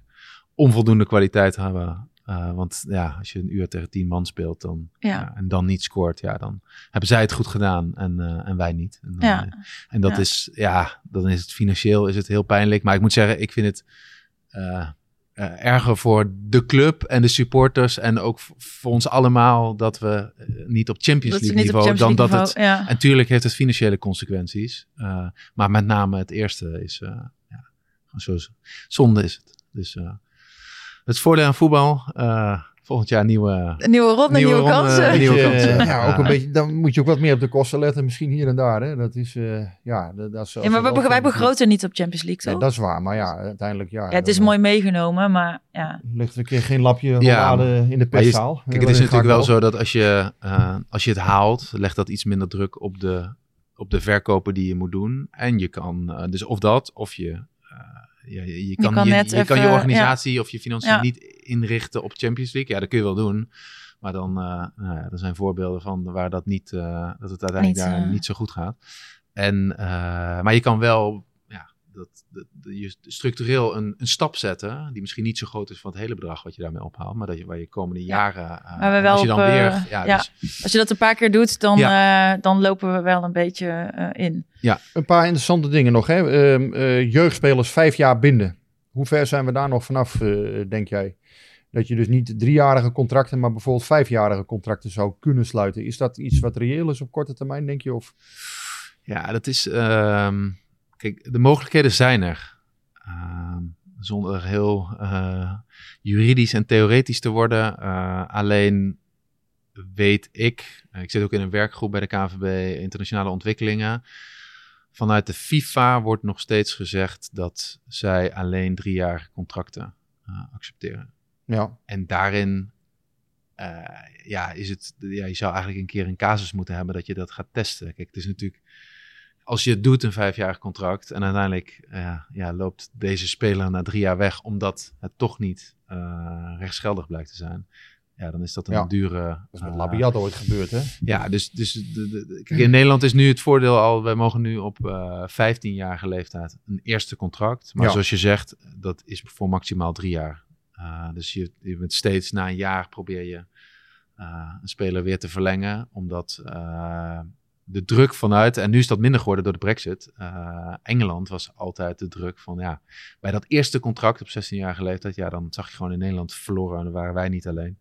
onvoldoende kwaliteit hebben. Uh, want ja, als je een uur tegen tien man speelt dan, ja. en dan niet scoort, ja, dan hebben zij het goed gedaan en, uh, en wij niet. En, dan, en dat is, ja, dan is het financieel is het heel pijnlijk. Maar ik moet zeggen, ik vind het uh, erger voor de club en de supporters en ook voor ons allemaal dat we uh, niet op Champions League niveau Champions dan dat het. Ja. En tuurlijk heeft het financiële consequenties, uh, maar met name het eerste is ja, zo zonde is het. Dus het voordeel aan voetbal volgend jaar nieuwe... Een nieuwe ronde, Nieuwe nieuwe, ronde, kansen. nieuwe Beetje, kansen. eh, ja, ook een beetje, dan moet je ook wat meer op de kosten letten, misschien hier en daar. Hè. Dat is, eh, ja, dat, dat is Ja, maar wij, wij begroten niet op Champions League, Nee, dat is waar, maar ja, uiteindelijk ja. ja, het is dan, mooi meegenomen, maar ja. eh, Ligt er een keer geen lapje Ja, rollade in de perszaal. Kijk, het is natuurlijk wel zo dat als je, eh, als je het haalt, legt dat iets minder druk op de, op de verkopen die je moet doen. En je kan, eh, dus of dat, of je, eh, ja, je, je kan, kan je, je, kan je organisatie of je financiën Ja. niet inrichten op Champions League. Ja, dat kun je wel doen. Maar dan, eh nou ja, er zijn voorbeelden van waar dat niet, eh, dat het uiteindelijk Niet, daar eh, niet zo goed gaat. En, maar je kan wel, dat, dat, dat je structureel een, een stap zetten, die misschien niet zo groot is van het hele bedrag wat je daarmee ophaalt, maar dat je, waar je komende jaren, eh, we wel als je dan op, eh, weer, ja, ja. dus- Als je dat een paar keer doet, dan, eh, dan lopen we wel een beetje eh, in. Een paar interessante dingen nog. Hè. Ehm, eh, jeugdspelers vijf jaar binden. Hoe ver zijn we daar nog vanaf, eh, denk jij? Dat je dus niet driejarige contracten, maar bijvoorbeeld vijfjarige contracten zou kunnen sluiten. Is dat iets wat reëel is op korte termijn, denk je? Of? Ja, dat is. ehm, kijk, de mogelijkheden zijn er. Ehm, zonder heel eh, juridisch en theoretisch te worden. Eh, alleen weet ik, eh, ik zit ook in een werkgroep bij de KNVB Internationale Ontwikkelingen. Vanuit de FIFA wordt nog steeds gezegd dat zij alleen driejarige contracten accepteren. Ja, En daarin ja, is het, ja, je zou eigenlijk een keer een casus moeten hebben dat je dat gaat testen. Kijk, het is natuurlijk, als je het doet, een vijfjarig contract, en uiteindelijk eh, ja, loopt deze speler na drie jaar weg, omdat het toch niet eh, rechtsgeldig blijkt te zijn. Ja, dan is dat een Ja. dure. dat is met eh, Labiat ooit gebeurd, hè? ja, dus, dus de, de- de- kijk, in Nederland is nu het voordeel al, wij mogen nu op eh 15-jarige leeftijd een eerste contract. Maar Ja. zoals je zegt, dat is voor maximaal drie jaar. Dus je, je bent steeds na een jaar probeer je een speler weer te verlengen, omdat de druk vanuit, en nu is dat minder geworden door de brexit, eh, Engeland was altijd de druk van, ja, bij dat eerste contract op 16-jarige leeftijd, ja, dan zag je gewoon in Nederland verloren en dan waren wij niet alleen.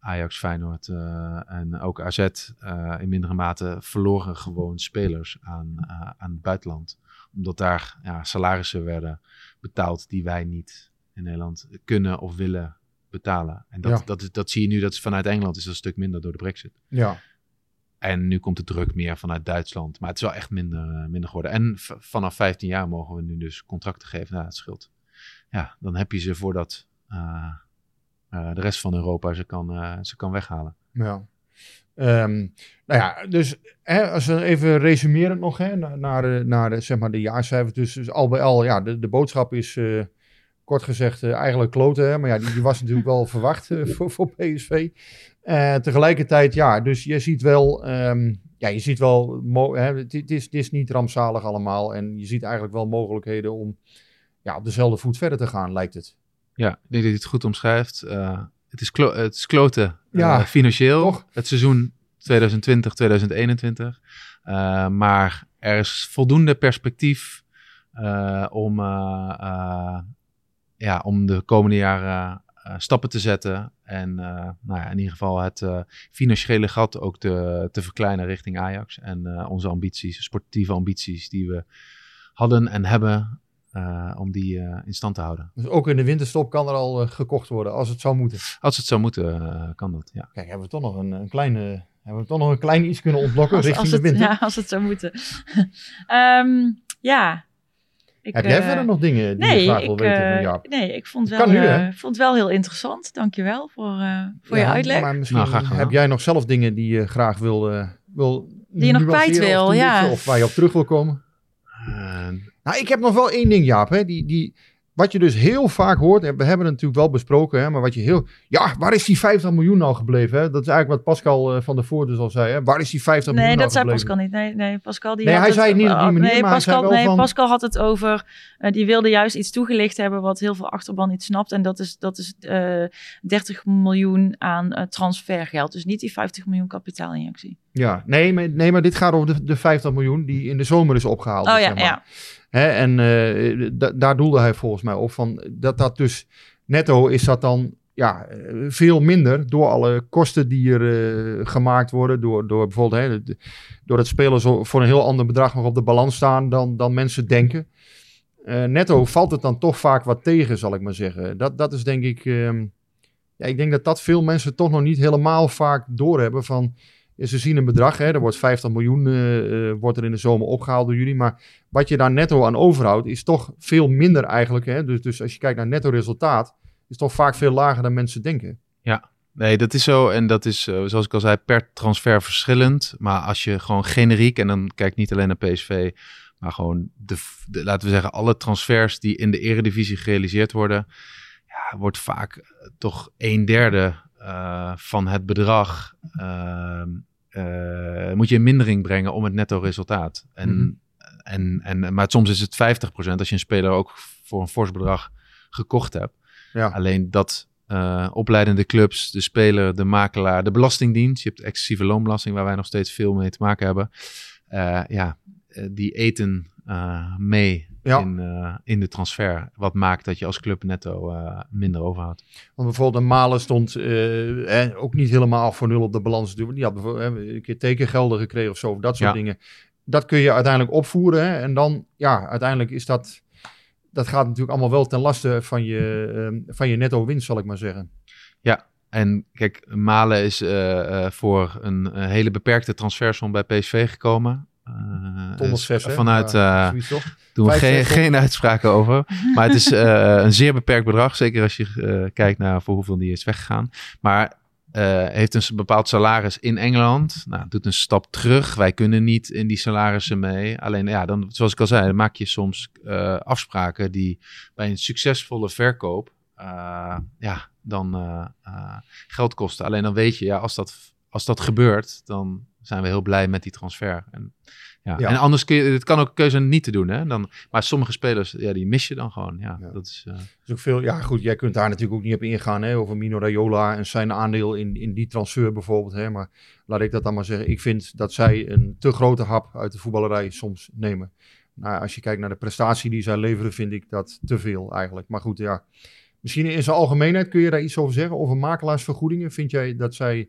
Ajax, Feyenoord eh, en ook AZ eh, in mindere mate verloren gewoon spelers aan, aan het buitenland. Omdat daar ja, salarissen werden betaald die wij niet in Nederland kunnen of willen betalen. En dat, Ja. dat, is, dat zie je nu, dat is vanuit Engeland is dat een stuk minder door de brexit. Ja, En nu komt de druk meer vanuit Duitsland. Maar het is wel echt minder, eh, minder geworden. En vanaf 15 jaar mogen we nu dus contracten geven. Nou, dat scheelt. Ja, dan heb je ze voordat eh, eh, de rest van Europa ze kan, ze kan weghalen. ja. Ehm, nou ja, dus hè, als we even resumeren nog hè, naar, naar, naar zeg maar de jaarcijfers. Dus, dus al bij al, ja, de, de boodschap is kort gezegd eh, eigenlijk kloten. Hè, maar ja, die, die was natuurlijk wel verwacht eh, voor, voor PSV. Eh, tegelijkertijd, ja, dus je ziet wel, ehm, ja, je ziet wel, hè, het, het is, het is niet rampzalig allemaal. En je ziet eigenlijk wel mogelijkheden om ja, op dezelfde voet verder te gaan, lijkt het. Ja, ik denk dat je het goed omschrijft. Het, is het is kloten Ja, financieel. toch? Het seizoen 2020, 2021. Eh, maar er is voldoende perspectief om, ja, om de komende jaren eh, stappen te zetten. En eh, nou ja, in ieder geval het eh, financiële gat ook te, te verkleinen richting Ajax. En eh, onze ambities, sportieve ambities die we hadden en hebben, eh, om die eh, in stand te houden. Dus ook in de winterstop kan er al gekocht worden, als het zou moeten. Als het zou moeten, kan dat, ja. Kijk, hebben we toch nog een, een kleine, hebben we toch nog een klein iets kunnen ontlokken Als, richting als, de winter? ja, als het zou moeten. (laughs) Ehm, ja. Ik, Heb jij eh, verder nog dingen die nee, je graag wil ik, weten eh, van Jaap? nee, ik vond, Dat wel, kan nu, eh, vond het wel heel interessant. Dankjewel voor, eh, voor je uitleg. Maar misschien Nou, heb jij nog zelf dingen die je graag wil, eh, wil Die je nog kwijt wil, of toelichten, ja. Of waar je op terug wil komen? Eh, Nou, ik heb nog wel één ding, Jaap. Hè, die, die, wat je dus heel vaak hoort, en we hebben het natuurlijk wel besproken, hè, maar wat je heel... Ja, waar is die 50 miljoen nou gebleven? Hè? Dat is eigenlijk wat Pascal eh, van der Voort dus al zei. Hè? Waar is die 50 Nee, miljoen dat nou zei gebleven? Pascal niet. Nee, nee Pascal die Nee, hij zei het niet op die oh, manier, nee, maar hij zei Pascal, wel nee, van- Pascal had het over. eh, die wilde juist iets toegelicht hebben wat heel veel achterban niet snapt. En dat is, dat is eh 30 miljoen aan eh, transfergeld. Dus niet die 50 miljoen kapitaalinjectie. Ja, nee maar, nee, maar dit gaat over de, de 50 miljoen die in de zomer is opgehaald. Oh zeg ja, maar. ja. Hè, en eh, da- daar doelde hij volgens mij op van dat dat dus netto is dat dan ja, veel minder door alle kosten die er eh, gemaakt worden. Door, door bijvoorbeeld hè, de- door dat spelers voor een heel ander bedrag nog op de balans staan dan, dan mensen denken. Eh, netto valt het dan toch vaak wat tegen, zal ik maar zeggen. Dat, dat is denk ik. ehm, ja, ik denk dat dat veel mensen toch nog niet helemaal vaak doorhebben van... ja, Ze zien een bedrag, hè, er wordt 50 miljoen eh, eh, wordt er in de zomer opgehaald door jullie. Maar wat je daar netto aan overhoudt, is toch veel minder eigenlijk. Hè? Dus, dus als je kijkt naar netto resultaat, is toch vaak veel lager dan mensen denken. Nee, dat is zo. En dat is, eh, zoals ik al zei, per transfer verschillend. Maar als je gewoon generiek, en dan kijk niet alleen naar PSV, maar gewoon, de, laten we zeggen, alle transfers die in de eredivisie gerealiseerd worden, ja, wordt vaak toch een derde eh, van het bedrag ehm, eh, moet je in mindering brengen om het netto resultaat. En, Mhm. en, en, maar soms is het 50% als je een speler ook voor een fors bedrag gekocht hebt. Ja. Alleen dat eh, opleidende clubs, de speler, de makelaar, de belastingdienst. Je hebt excessieve loonbelasting waar wij nog steeds veel mee te maken hebben. Eh, ja, eh, die eten eh, mee Ja. in, eh, in de transfer. Wat maakt dat je als club netto eh, minder overhoudt. Want bijvoorbeeld een Malen stond eh, ook niet helemaal voor nul op de balans. Die had bijvoorbeeld een keer tekengelden gekregen of zo, of dat soort Ja. dingen. Dat kun je uiteindelijk opvoeren. Hè, en dan, ja, uiteindelijk is dat... Dat gaat natuurlijk allemaal wel ten laste van je, ehm, van je netto winst, zal ik maar zeggen. En kijk, Malen is eh, voor een, eh, hele beperkte transfersom bij PSV gekomen. Eh, zes, hè? Vanuit, eh, doen we geen, geen uitspraken over. (laughs) Maar het is eh, een zeer beperkt bedrag. Zeker als je eh, kijkt naar voor hoeveel die is weggegaan. Maar eh, heeft een bepaald salaris in Engeland. Nou, doet een stap terug. Wij kunnen niet in die salarissen mee. Alleen, ja, dan, zoals ik al zei, dan maak je soms eh, afspraken die bij een succesvolle verkoop, eh, ja, dan geld kosten. Alleen dan weet je, ja, als dat, als dat gebeurt, dan zijn we heel blij met die transfer. En, ja. Ja. en anders kun je, het kan ook een keuze niet te doen, hè. Dan, maar sommige spelers, ja, die mis je dan gewoon. Ja, Ja. dat is... eh, is ook veel, ja goed, jij kunt daar natuurlijk ook niet op ingaan, hè, over Mino Raiola en zijn aandeel in, in die transfer bijvoorbeeld. Hè, maar laat ik dat dan maar zeggen. Ik vind dat zij een te grote hap uit de voetballerij soms nemen. Nou, als je kijkt naar de prestatie die zij leveren, vind ik dat te veel eigenlijk. Maar goed, ja. Misschien in zijn algemeenheid kun je daar iets over zeggen. Over makelaarsvergoedingen. Vind jij dat zij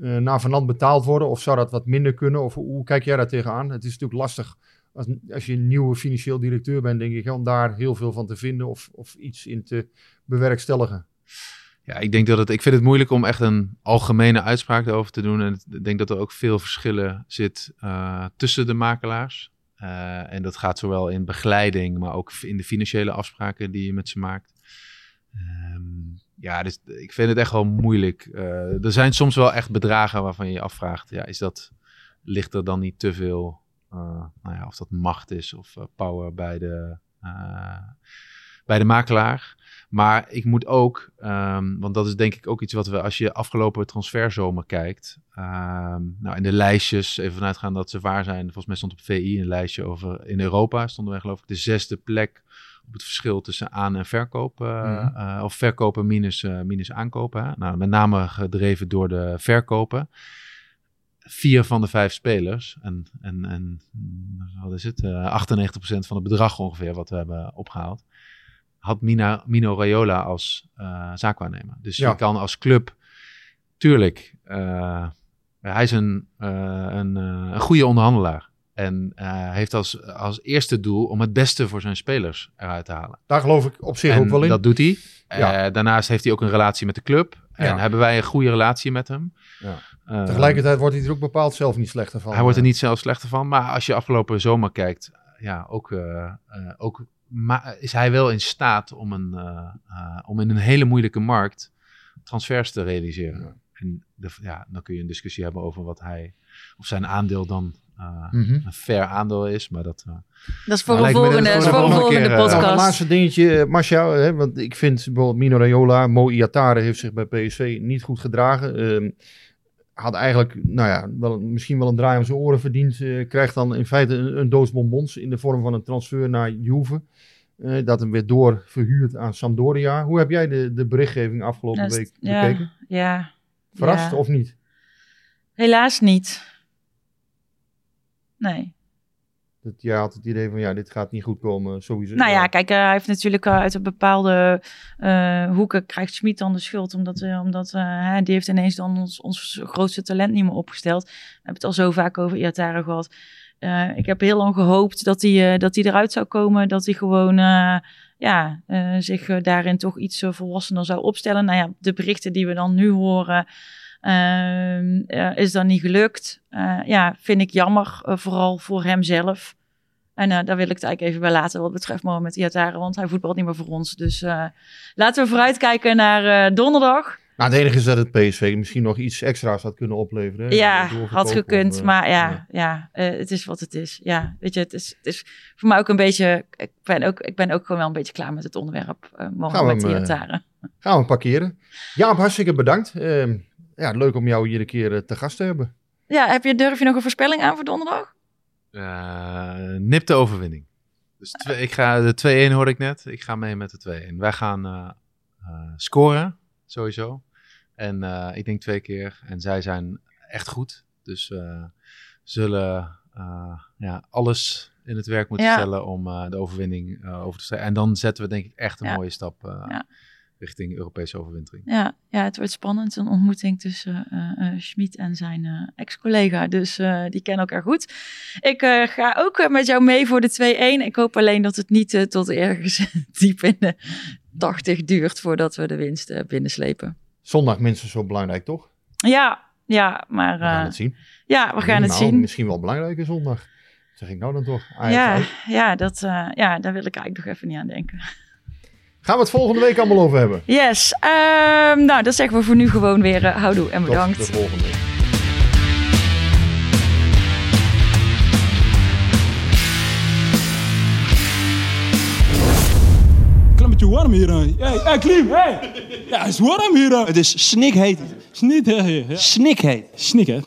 eh naar vanand betaald worden? Of zou dat wat minder kunnen? Of hoe, kijk jij daar tegenaan? Het is natuurlijk lastig als, als je een nieuwe financieel directeur bent, denk ik, om daar heel veel van te vinden of, of iets in te bewerkstelligen. Ja, ik denk dat het. Ik vind het moeilijk om echt een algemene uitspraak erover te doen. En ik denk dat er ook veel verschillen zit eh, tussen de makelaars. Eh, en dat gaat zowel in begeleiding, maar ook in de financiële afspraken die je met ze maakt. Ja, dus ik vind het echt wel moeilijk. Eh, er zijn soms wel echt bedragen waarvan je je afvraagt: ja, is dat, ligt er dan niet te veel, eh, nou ja, of dat macht is of eh, power bij de, bij de makelaar? Maar ik moet ook, ehm, want dat is denk ik ook iets wat we als je afgelopen transferzomer kijkt. ehm, nou, in de lijstjes, even vanuitgaan dat ze waar zijn. Volgens mij stond op VI een lijstje over in Europa. Stonden wij geloof ik de zesde plek het verschil tussen aan- en verkoop. eh, Mhm. eh, of verkopen minus, eh, minus aankopen. Hè? Nou, met name gedreven door de verkopen. Vier van de vijf spelers, en, en, en mm, wat is het? Eh 98% van het bedrag ongeveer wat we hebben opgehaald had Mina, Mino Raiola als zaakwaarnemer. Dus Ja. je kan als club, tuurlijk, hij is een, een, een goede onderhandelaar. En eh, heeft als, als eerste doel om het beste voor zijn spelers eruit te halen. Daar geloof ik op zich en ook wel in. dat doet hij. Ja. Eh, daarnaast heeft hij ook een relatie met de club. En Ja. hebben wij een goede relatie met hem. Ja. Eh, Tegelijkertijd wordt hij er ook bepaald zelf niet slechter van. hij wordt er niet zelf slechter van. Maar als je afgelopen zomer kijkt, ja, ook, ook is hij wel in staat om, een, om in een hele moeilijke markt transfers te realiseren. En de, ja, dan kun je een discussie hebben over wat hij, of zijn aandeel dan eh, mhm. een fair aandeel is. Maar dat, eh, Dat is voor een volgende, voor een volgende volgende keer, eh, podcast. het laatste dingetje, Marcia, hè, want ik vind bijvoorbeeld Mino Raiola, Mo Iatare heeft zich bij PSV niet goed gedragen. Ehm, had eigenlijk, nou ja, wel, misschien wel een draai om zijn oren verdiend. eh, krijgt dan in feite een, een doos bonbons in de vorm van een transfer naar Juve. Eh, dat hem weer door verhuurd aan Sampdoria. Hoe heb jij de, de berichtgeving afgelopen week ja, bekeken? Ja, Verrast ja. of niet? helaas niet. Nee. Dat jij had het idee van, ja, dit gaat niet goed komen, sowieso. Nou ja, kijk, eh, hij heeft natuurlijk eh, uit een bepaalde eh, hoeken krijgt Schmid dan de schuld. Omdat, omdat hè, die heeft ineens dan ons, ons grootste talent niet meer opgesteld. We hebben het al zo vaak over Iatare gehad. eh, ik heb heel lang gehoopt dat hij, dat hij eruit zou komen. Dat hij gewoon ja, zich daarin toch iets volwassener zou opstellen. Nou ja, de berichten die we dan nu horen, ehm, eh, is dat niet gelukt. Eh, ja, vind ik jammer, eh, vooral voor hemzelf. En eh, daar wil ik het eigenlijk even bij laten wat betreft Mohamed Iatare, want hij voetbalt niet meer voor ons. Dus laten we vooruitkijken naar donderdag. Nou, het enige is dat het PSV misschien nog iets extra's had kunnen opleveren. hè? Ja, had gekund. maar ja, ja. het is wat het is. Ja, weet je, het is, het is voor mij ook een beetje... Ik ben ook, ik ben ook gewoon wel een beetje klaar met het onderwerp Mohamed hem, eh, Iatare. Gaan we parkeren. Jaap, hartstikke bedankt. Ja, leuk om jou hier een keer eh, te gast te hebben. Ja, heb je, durf je nog een voorspelling aan voor donderdag? Eh, nipte overwinning. Dus twee- ik ga, de 2-1 hoorde ik net. Ik ga mee met de 2-1. Wij gaan eh, eh, scoren, sowieso. En eh, ik denk twee keer. En zij zijn echt goed. Dus eh zullen eh, ja, alles in het werk moeten Ja. stellen om eh, de overwinning eh, over te stellen. En dan zetten we denk ik echt een Ja. mooie stap eh, Ja. Richting Europese overwintering. Ja, ja, het wordt spannend. Een ontmoeting tussen eh eh, Schmid en zijn eh, ex-collega. Dus eh, die kennen elkaar goed. Ik eh, ga ook met jou mee voor de 2-1. Ik hoop alleen dat het niet tot ergens (laughs) diep in de 80 duurt voordat we de winst binnenslepen. Zondag minstens zo belangrijk, toch? Ja, ja, maar We gaan het zien. ja, we gaan het Nou, zien. Misschien wel belangrijke zondag. Zeg ik nou dan toch? Ajax Ja, uit. ja, dat, eh, ja, daar wil ik eigenlijk nog even niet aan denken. Gaan we het volgende week allemaal over hebben? Yes, ehm, nou, dat zeggen we voor nu gewoon weer. eh, houdoe en bedankt. Tot de volgende week. Warm hier. hè. Hey, hey Klim, hey. Ja, het is warm hier. Het is snikheet. Snikheet. Snik, hè.